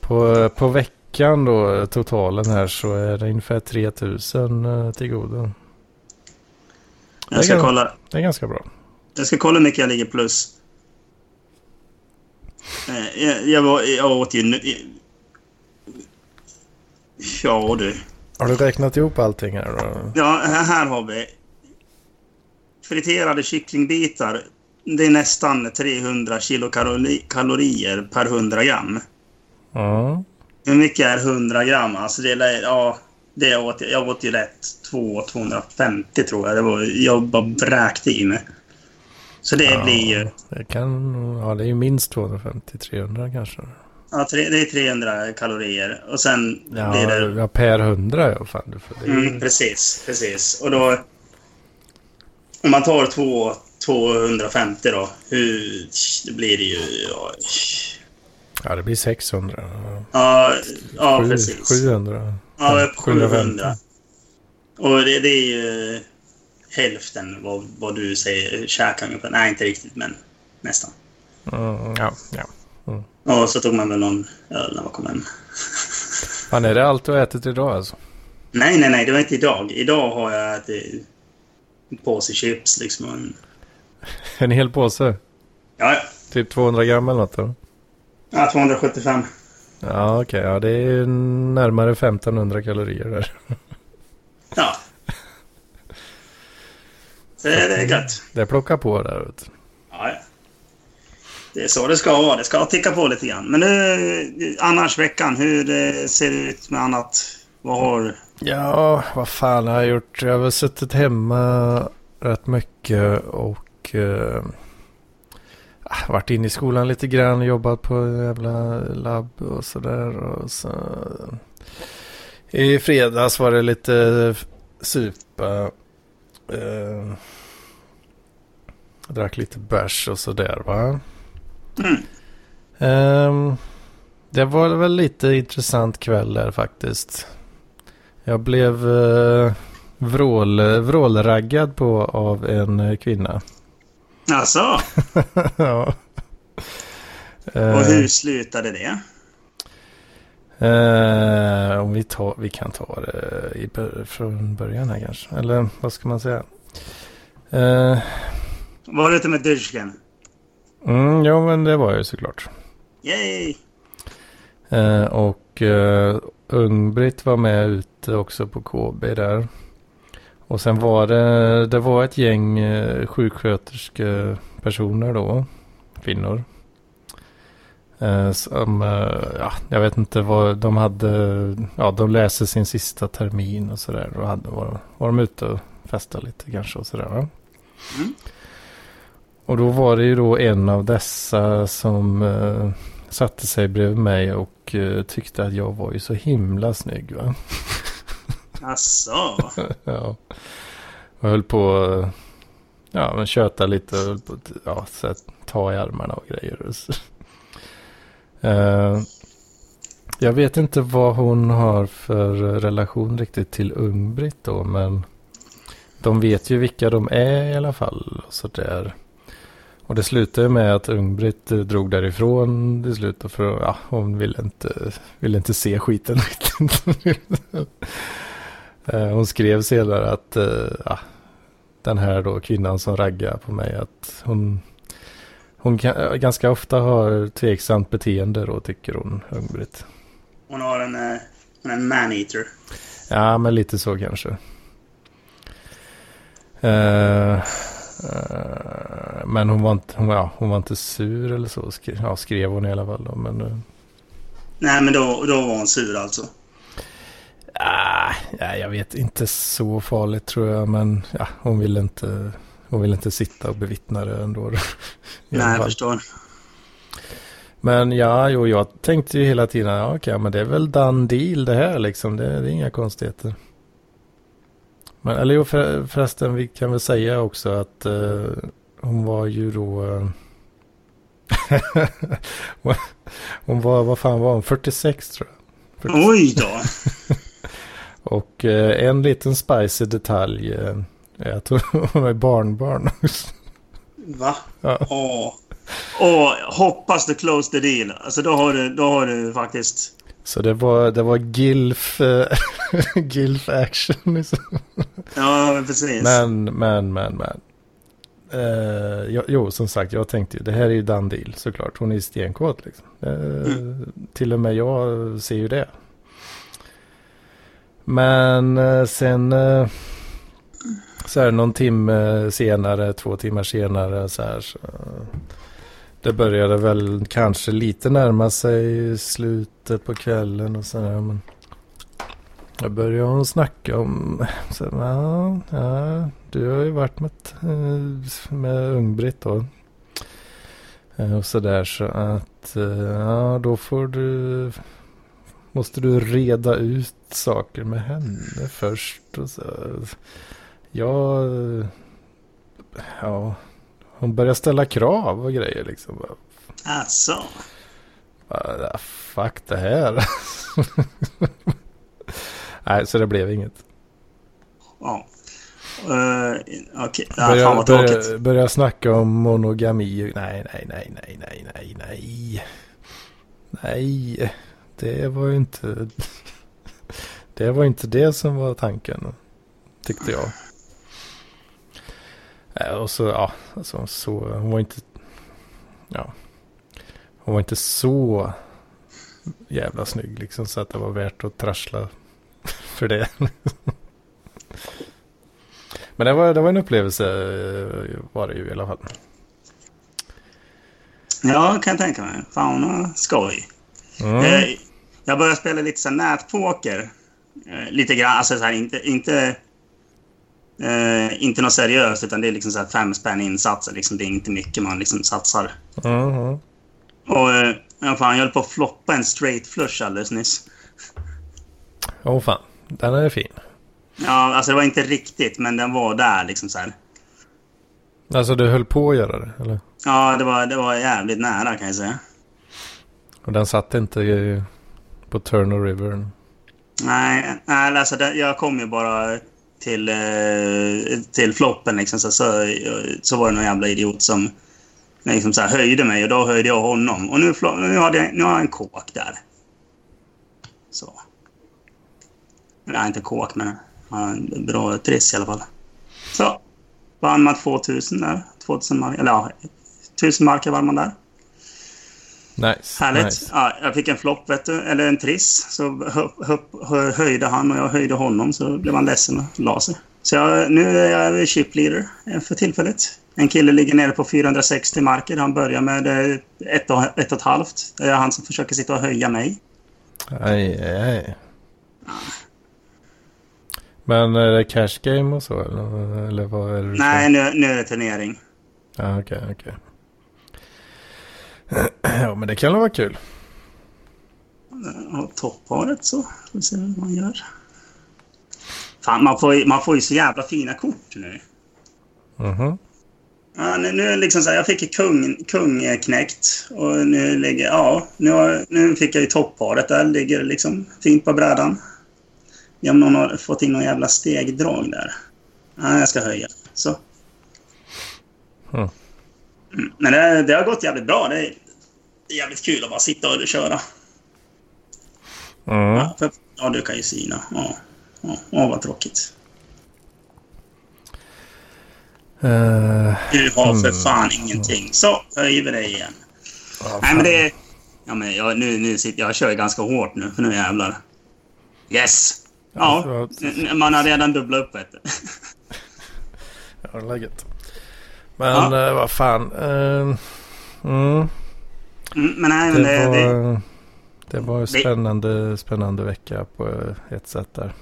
på, på veckan då, totalen här, så är det ungefär 3000 eh, till godo. Jag ska, Det kolla, Det är ganska bra. jag ska kolla hur mycket jag ligger plus. Eh, Jag, jag, var, jag åt ju... nu- Ja du. Har du räknat ihop allting här då? Ja, här här har vi. Friterade kycklingbitar. Det är nästan 300 kilokalorier per 100 gram. Ja. Hur mycket är 100 gram? Alltså det är, ja, det åt, jag- jag åt ju rätt. 2 250 tror jag. Det var, jag bara bräkte i mig. Så det Ja. blir ju... Det kan, ja det är ju minst 250-300 kanske. Ja, tre, det är 300 kalorier. Och sen Ja, blir det... ja per hundra ja. Fan, du får det. Mm, precis, precis. Och då... Om man tar två, 250 då. Hur... Blir det ju... Ja, Ja, det blir 600. ja, ja Sju- precis. 700. Ja, upp 750. 700. Och det, det är ju hälften vad, vad du säger käkar ungefär. Nej, inte riktigt, men nästan. Mm, ja, ja. Och så tog man väl någon öl när man kom hem. Fan, är det allt du har ätit idag alltså? Nej, nej, nej, det var inte idag. Idag har jag ätit en påse chips liksom. En, hel påse? ja, Typ 200 gram eller något då? Ja, 275. Ja, okej. Ja, det är närmare 1500 kalorier där. Ja. Så det, det är gött. Det plockar på där. Du. Ja, ja. Det är så det ska vara. Det ska ticka på lite grann. Men nu, annars veckan, hur eh, ser det ut med annat? Vad har... Ja, vad fan har jag gjort? Jag har väl suttit hemma rätt mycket och eh, varit inne i skolan lite grann, jobbat på jävla labb och sådär. Och så, I fredags var det lite supa. Eh, drack lite bärs och sådär va. Mm. Ehm, det var väl lite intressant kväll där faktiskt. Jag blev uh, vrål, vrålraggad på av en eh, kvinna. Alltså, ja. och Eh, hur slutade det? eh, om vi, tar, vi kan ta det i, från början här kanske. Eller vad ska man säga? Eh, Var det med Dyrschen? mm, ja, men det var ju såklart. Yay! Eh, och uh, Ung-Britt var med ute också på KB där. Och sen var det, det var ett gäng uh, sjuksköterskepersoner då. Kvinnor. Eh, som, eh, ja, jag vet inte vad de hade, ja de läste sin sista termin och sådär. Och hade, var, var de ute och festade lite kanske och sådär va? Mm. Och då var det ju då en av dessa som eh, satte sig bredvid mig och eh, tyckte att jag var ju så himla snygg va. Asså? ja. Jag höll på att ja, men köta lite och höll på att ja, så att ta i armarna och grejer. Och så. Jag vet inte vad hon har för relation riktigt till Ung-Britt då, men de vet ju vilka de är i alla fall. Och så där. Och det slutade med att Ung-Britt drog därifrån till slut. För ja, hon ville inte, ville inte se skiten riktigt. Eh, hon skrev senare att eh, ja, den här då kvinnan som raggar på mig att hon, hon kan, ganska ofta har tveksamt beteende då tycker hon Ung-Britt. Hon har en, eh, hon är en man-eater. Ja, men lite så kanske. Eh, eh, men hon var, inte, hon, ja, hon var inte sur eller så. Skrev, ja, skrev hon i alla fall. Då, men, eh, Nej, men då, då var hon sur alltså. Ah, ja, jag vet inte så farligt tror jag. Men ja, hon ville inte, hon ville inte sitta och bevittna det ändå. Nej, jag förstår. Men ja, jo, jag tänkte ju hela tiden, ja, okej, men det är väl done deal det här liksom. Det, det är inga konstigheter. Men, eller jo, för, förresten, vi kan väl säga också att eh, hon var ju då... eh, hon var, vad fan var hon? 46 tror jag. 46. Oj då! Och eh, en liten spicy detalj eh, är att hon är barnbarn. Va? Ja. Åh. Åh, hoppas du close the deal. Alltså då har du, då har du faktiskt... Så det var, det var gilf, eh, gilf action. Liksom. Ja, precis. Men, men, men, men. Eh, jo, som sagt, jag tänkte ju, det här är ju done deal såklart. Hon är ju stenkåt liksom. Eh, Till och med jag ser ju det. Men eh, sen eh, så här någon timme senare, två timmar senare så här. Så, eh, det började väl kanske lite närma sig slutet på kvällen och sådär. Men jag började hon snacka om, så, ja, ja, du har ju varit med, eh, med Ung-Britt då. Och sådär så att, ja då får du, måste du reda ut saker med henne först. Och så. Jag, ja, hon börjar ställa krav och grejer liksom. Alltså. bara, "Ah, fuck det här. Nej, så det blev inget. Ja. Uh, Okej, ja, vad Börja, börja, börja snacka om monogami. Nej, nej, nej, nej, nej, nej, nej. Nej, det var ju inte... Det var inte det som var tanken, tyckte jag. Äh, Och så, ja, alltså, så, hon var inte... Ja. Hon var inte så jävla snygg liksom så att det var värt att trassla för det. Men det var, det var en upplevelse eh, var det ju i alla fall. Ja, kan jag tänka mig. Fan vad skoj. Mm. Eh, Jag började spela lite så nätpoker. Eh, Lite grann, alltså så här, inte... Inte, eh, inte något seriöst, utan det är liksom så här fem spänn insatser. Liksom, det är inte mycket man liksom satsar. Mhm. Och eh, fan, jag höll på att floppa en straight flush alldeles nyss. Åh fan, den är fin. Ja, alltså det var inte riktigt, men den var där liksom så här. Alltså du höll på att göra det, eller? Ja, det var, det var jävligt nära kan jag säga. Och den satt inte i, på Turner River. Nej, nej alltså det, jag kom ju bara till, eh, till floppen liksom. Så, så, så var det någon jävla idiot som liksom så här, höjde mig och då höjde jag honom. Och nu, nu, hade jag, nu har jag en kåk där. Så. Nej, inte kåk, men en bra triss i alla fall. Så. Vann man 2000 där. 2000 mark, eller ja, 1000 marker vann man där. Nice. Härligt. nice. Ja, jag fick en flopp, vet du, eller en triss. Så hö, hö, hö, höjde han och jag höjde honom. Så blev han ledsen och la sig. Så jag, nu är jag chip leader eh, för tillfället. En kille ligger nere på 460 marker. Han börjar med eh, ett och, ett och ett halvt. Det är han som försöker sitta och höja mig. Aj, aj, aj. Men är det cash game och så eller, eller vad är det? Nej, nu, nu är det turnering. Ja, okej, okej. Ja, men det kan vara kul. Och toppparet så. Får vi se vad man gör. Fan, man får, man får ju så jävla fina kort nu. Mhm. Ja, nu, nu liksom så här, jag fick kung, kung knäckt och nu ligger, ja, nu, har, nu fick jag ju topparet där, ligger liksom fint på brädan. Ja, om någon har fått in någon jävla stegdrag där. Ja, jag ska höja. Så. Mm. Men det, det har gått jävligt bra. Det är jävligt kul att bara sitta och köra. Mm. Ja, för, ja du kan ju syna. Ja, ja, ja vad tråkigt. Eh, Du har för Mm. fan ingenting. Så, höjer vi dig igen. ja, Nej, men det... Ja, men jag, nu, nu sitter, jag kör ganska hårt nu, för nu jävlar. Yes! Ja, Ja, n- man har redan dubblat upp vet du. Ja, det är läget. Men eh, vad fan. eh, mm, Mm, Men nej, men det, det... det var, det var en spännande, spännande vecka på ett sätt där.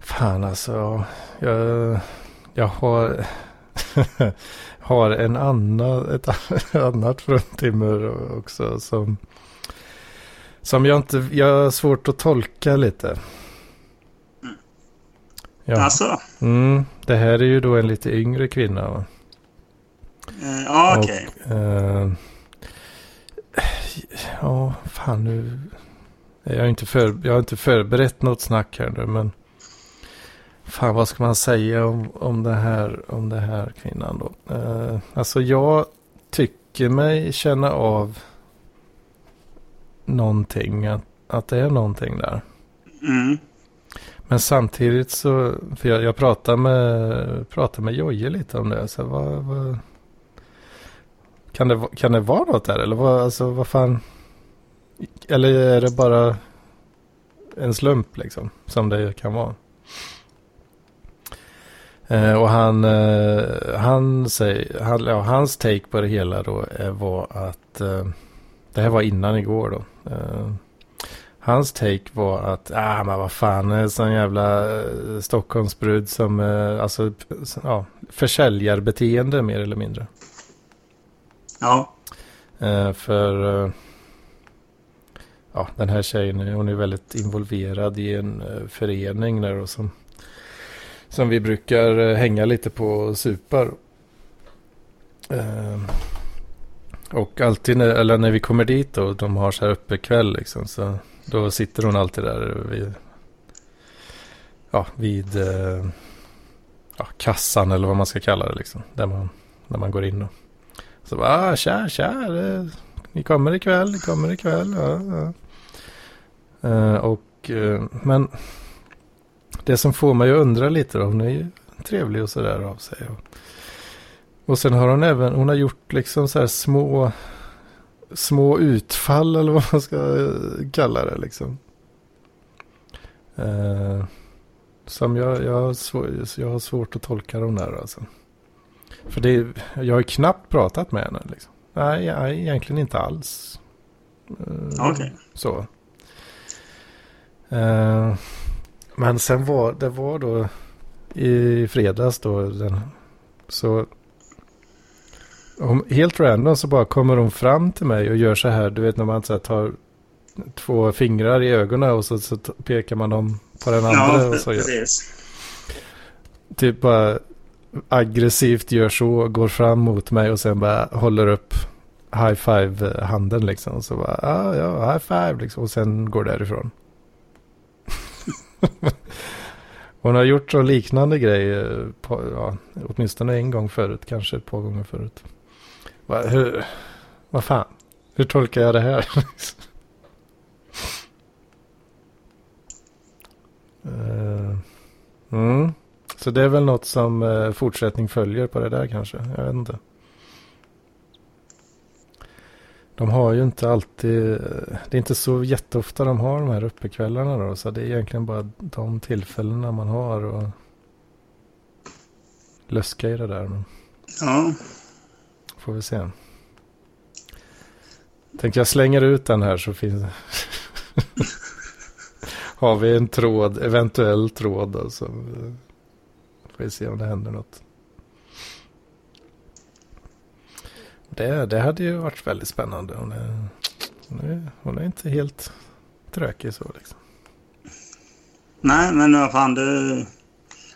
Fan alltså. Jag, jag har, har en annan, ett annat fruntimmer också som, som jag inte, jag har svårt att tolka lite. Ja. Alltså? Mm, det här är ju då en lite yngre kvinna. Va? Eh, ja, okej. Eh, ja, fan nu. Jag har, inte för, jag har inte förberett något snack här nu, men. Fan, vad ska man säga om, om, det, här, om det här kvinnan då? Eh, alltså jag tycker mig känna av någonting. Att, att det är någonting där. Mm. Men samtidigt så, för jag, jag pratade med, pratade med Jojje lite om det. Så vad, vad, kan, det, kan det vara något där? Eller vad, alltså, vad fan? Eller är det bara en slump liksom? Som det kan vara. Eh, och han, eh, han säger, han, ja, hans take på det hela då eh, var att eh, det här var innan igår då. Eh, Hans take var att, ah men vad fan, en sån jävla eh, Stockholmsbrud som, eh, alltså, ja, försäljarbeteende mer eller mindre. Ja. Eh, för, ja, den här tjejen, hon är väldigt involverad i en förening där och som, som vi brukar hänga lite på och supar. Och alltid när, eller när vi kommer dit då, de har så här uppe kväll liksom, så då sitter hon alltid där vid, ja, vid eh, ja, kassan eller vad man ska kalla det liksom. Där man, när man går in och så bara, ah, tja, tja, det, ni kommer ikväll, ni kommer ikväll. Ja, ja. Eh, och, eh, men det som får mig att undra lite då, hon är ju trevlig och sådär av sig. Och, och sen har hon även, hon har gjort liksom så här små små utfall eller vad man ska eh, kalla det liksom. Eh, som jag, jag, har svår, jag har svårt att tolka de där alltså. För det, jag har knappt pratat med henne liksom. Nej, jag, egentligen inte alls. Eh, okay. Så. Eh, men sen var det var då i fredags då den, så om, helt random så bara kommer hon fram till mig och gör så här. Du vet när man så här, tar två fingrar i ögonen och så, så pekar man dem på den andra. Ja, och så gör. Typ bara aggressivt gör så, går fram mot mig och sen bara håller upp high five handen liksom. Och så bara, ah, ja, high five liksom. Och sen går därifrån. Hon har gjort så liknande grejer, på, ja, åtminstone en gång förut, kanske ett par gånger förut. Va, hur, vad fan, hur tolkar jag det här? uh, mm. Så det är väl något som uh, fortsättning följer på det där kanske, jag vet inte. De har ju inte alltid, eh, det är inte så jätteofta de har de här uppekvällarna då. Så det är egentligen bara de tillfällena man har och löska i det där. Men Ja får vi se. Tänker jag slänger ut den här så finns Har vi en tråd, eventuell tråd då så får vi se om det händer något. Det, det hade ju varit väldigt spännande. Hon är, hon är, hon är inte helt trökig så liksom. Nej, men vad fan du...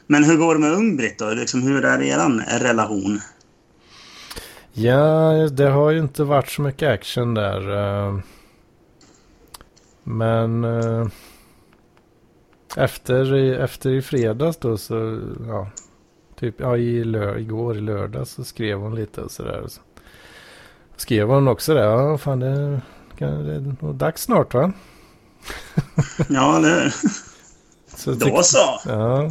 Men hur går det med Ung-Britt då? Liksom, hur är er relation? Ja, det har ju inte varit så mycket action där. eh. Men eh, efter, efter i fredags då så, ja, typ ja, i lör, igår i lördag så skrev hon lite och sådär. Så skrev hon också det, ja fan det, kan- det är nog dags snart va? Ja, det... Så Då så. Ja,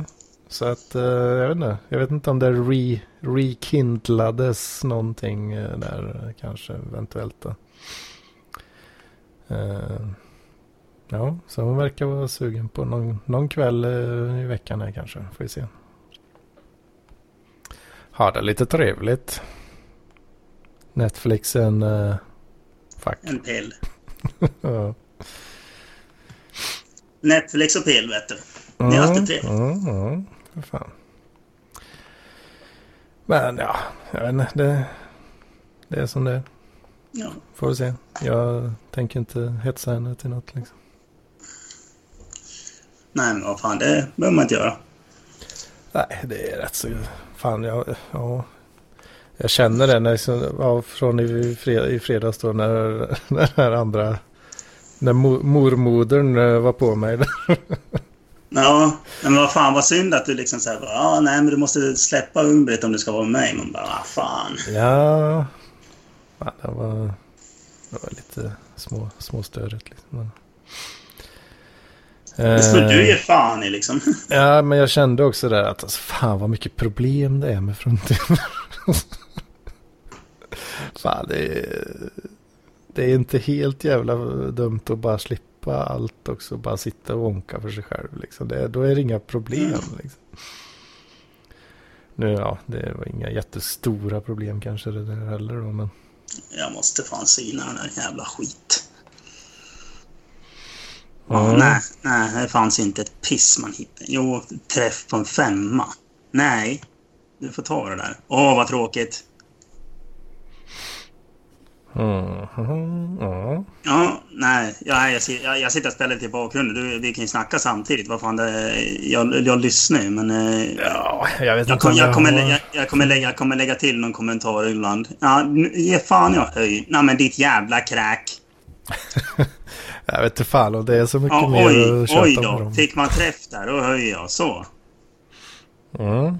så att eh, jag vet inte. Jag vet inte om det re, rekindlades någonting eh, där kanske eventuellt då. Eh, ja, så hon verkar vara sugen på någon, någon kväll i veckan här kanske. Får vi se. Ha det lite trevligt. Netflixen, uh, fuck. En pill. ja. Netflix och pill, vet du. Det är alltid trevligt. Ja, för fan. Men ja, jag vet inte. Det, det är som det är. Ja. Får vi se. Jag tänker inte hetsa henne till något liksom. Nej, men vad fan, det behöver man inte göra. Nej, det är rätt så... Fan, jag, ja. Jag känner det när, liksom- ja, från i, fred, i fredags då när, när den här andra... När mo, mormodern eh, var på mig. Ja, men vad fan vad synd att du liksom säger ja nej men du måste släppa Umbrit om du ska vara med. Man bara, vad fan. Ja, ja det, var, det var lite små, småstörigt. Liksom. Men, Det skulle du ge Eh, fan i liksom. Ja, men jag kände också där att alltså, fan vad mycket problem det är med fruntimmer. fan, det är, det är inte helt jävla dumt att bara slippa allt också. Bara sitta och onka för sig själv. Liksom. Det, då är det inga problem. Liksom. Nu, ja, det var inga jättestora problem kanske det där heller då, men... Jag måste fan syna den där jävla skit. Ja, Mm. nej, nej, det fanns inte ett piss man hittade. Jo, träff på en femma. Nej, du får ta det där. Åh, vad tråkigt. Mm, mm, ja. Nej, jag, jag, jag, sitter och spelar lite i bakgrunden. Du, vi kan ju snacka samtidigt. Vad fan, det, jag, jag lyssnar ju, men... eh, ja, jag vet inte kom, jag, kommer, har- lä- jag, jag, kommer lägga, jag kommer lägga till någon kommentar ibland. Ja, ge fan jag höj. Nej men ditt jävla kräk. Jag vet inte fan om det är så mycket Ja, mer oj, att oj då. Fick man träff där, då höjer jag. Så. Mm.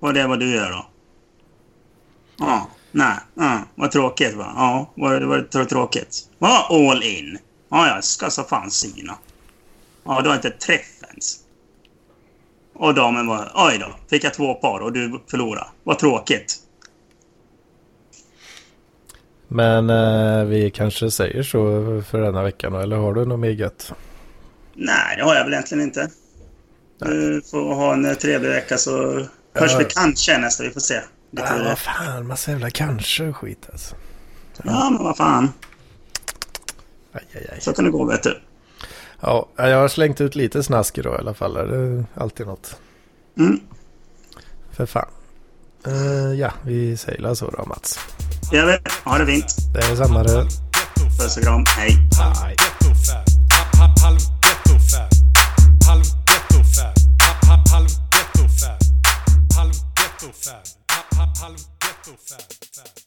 Och det är vad du gör då? Ja, nej, ja, vad tråkigt va? Ja, vad var det tråkigt? Ja, all in. Ja, jag ska så fan syna. Ja, du har inte träff ens. Och damen var, oj då, fick jag två par och du förlorade. Vad tråkigt. Men eh, vi kanske säger så för denna veckan eller har du något mer gött? Nej, det har jag väl egentligen inte. Du får ha en trevlig vecka så hörs Ja. vi kanske nästa. Vi får se. Ja, vad fan, massa jävla kanske och skit alltså. ja, men vad fan. Aj, aj, aj. Så kan det gå, vet du. Ja, jag har slängt ut lite snask idag i alla fall. Det är alltid något. Mm. För fan. Eh, ja, vi säger så då Mats. Det gör vi. Ha det fint. Det är samma det. Puss och kram. Hej. Hej. Halv- Halv ghettofab. Halv ghettofab. Halv- Halv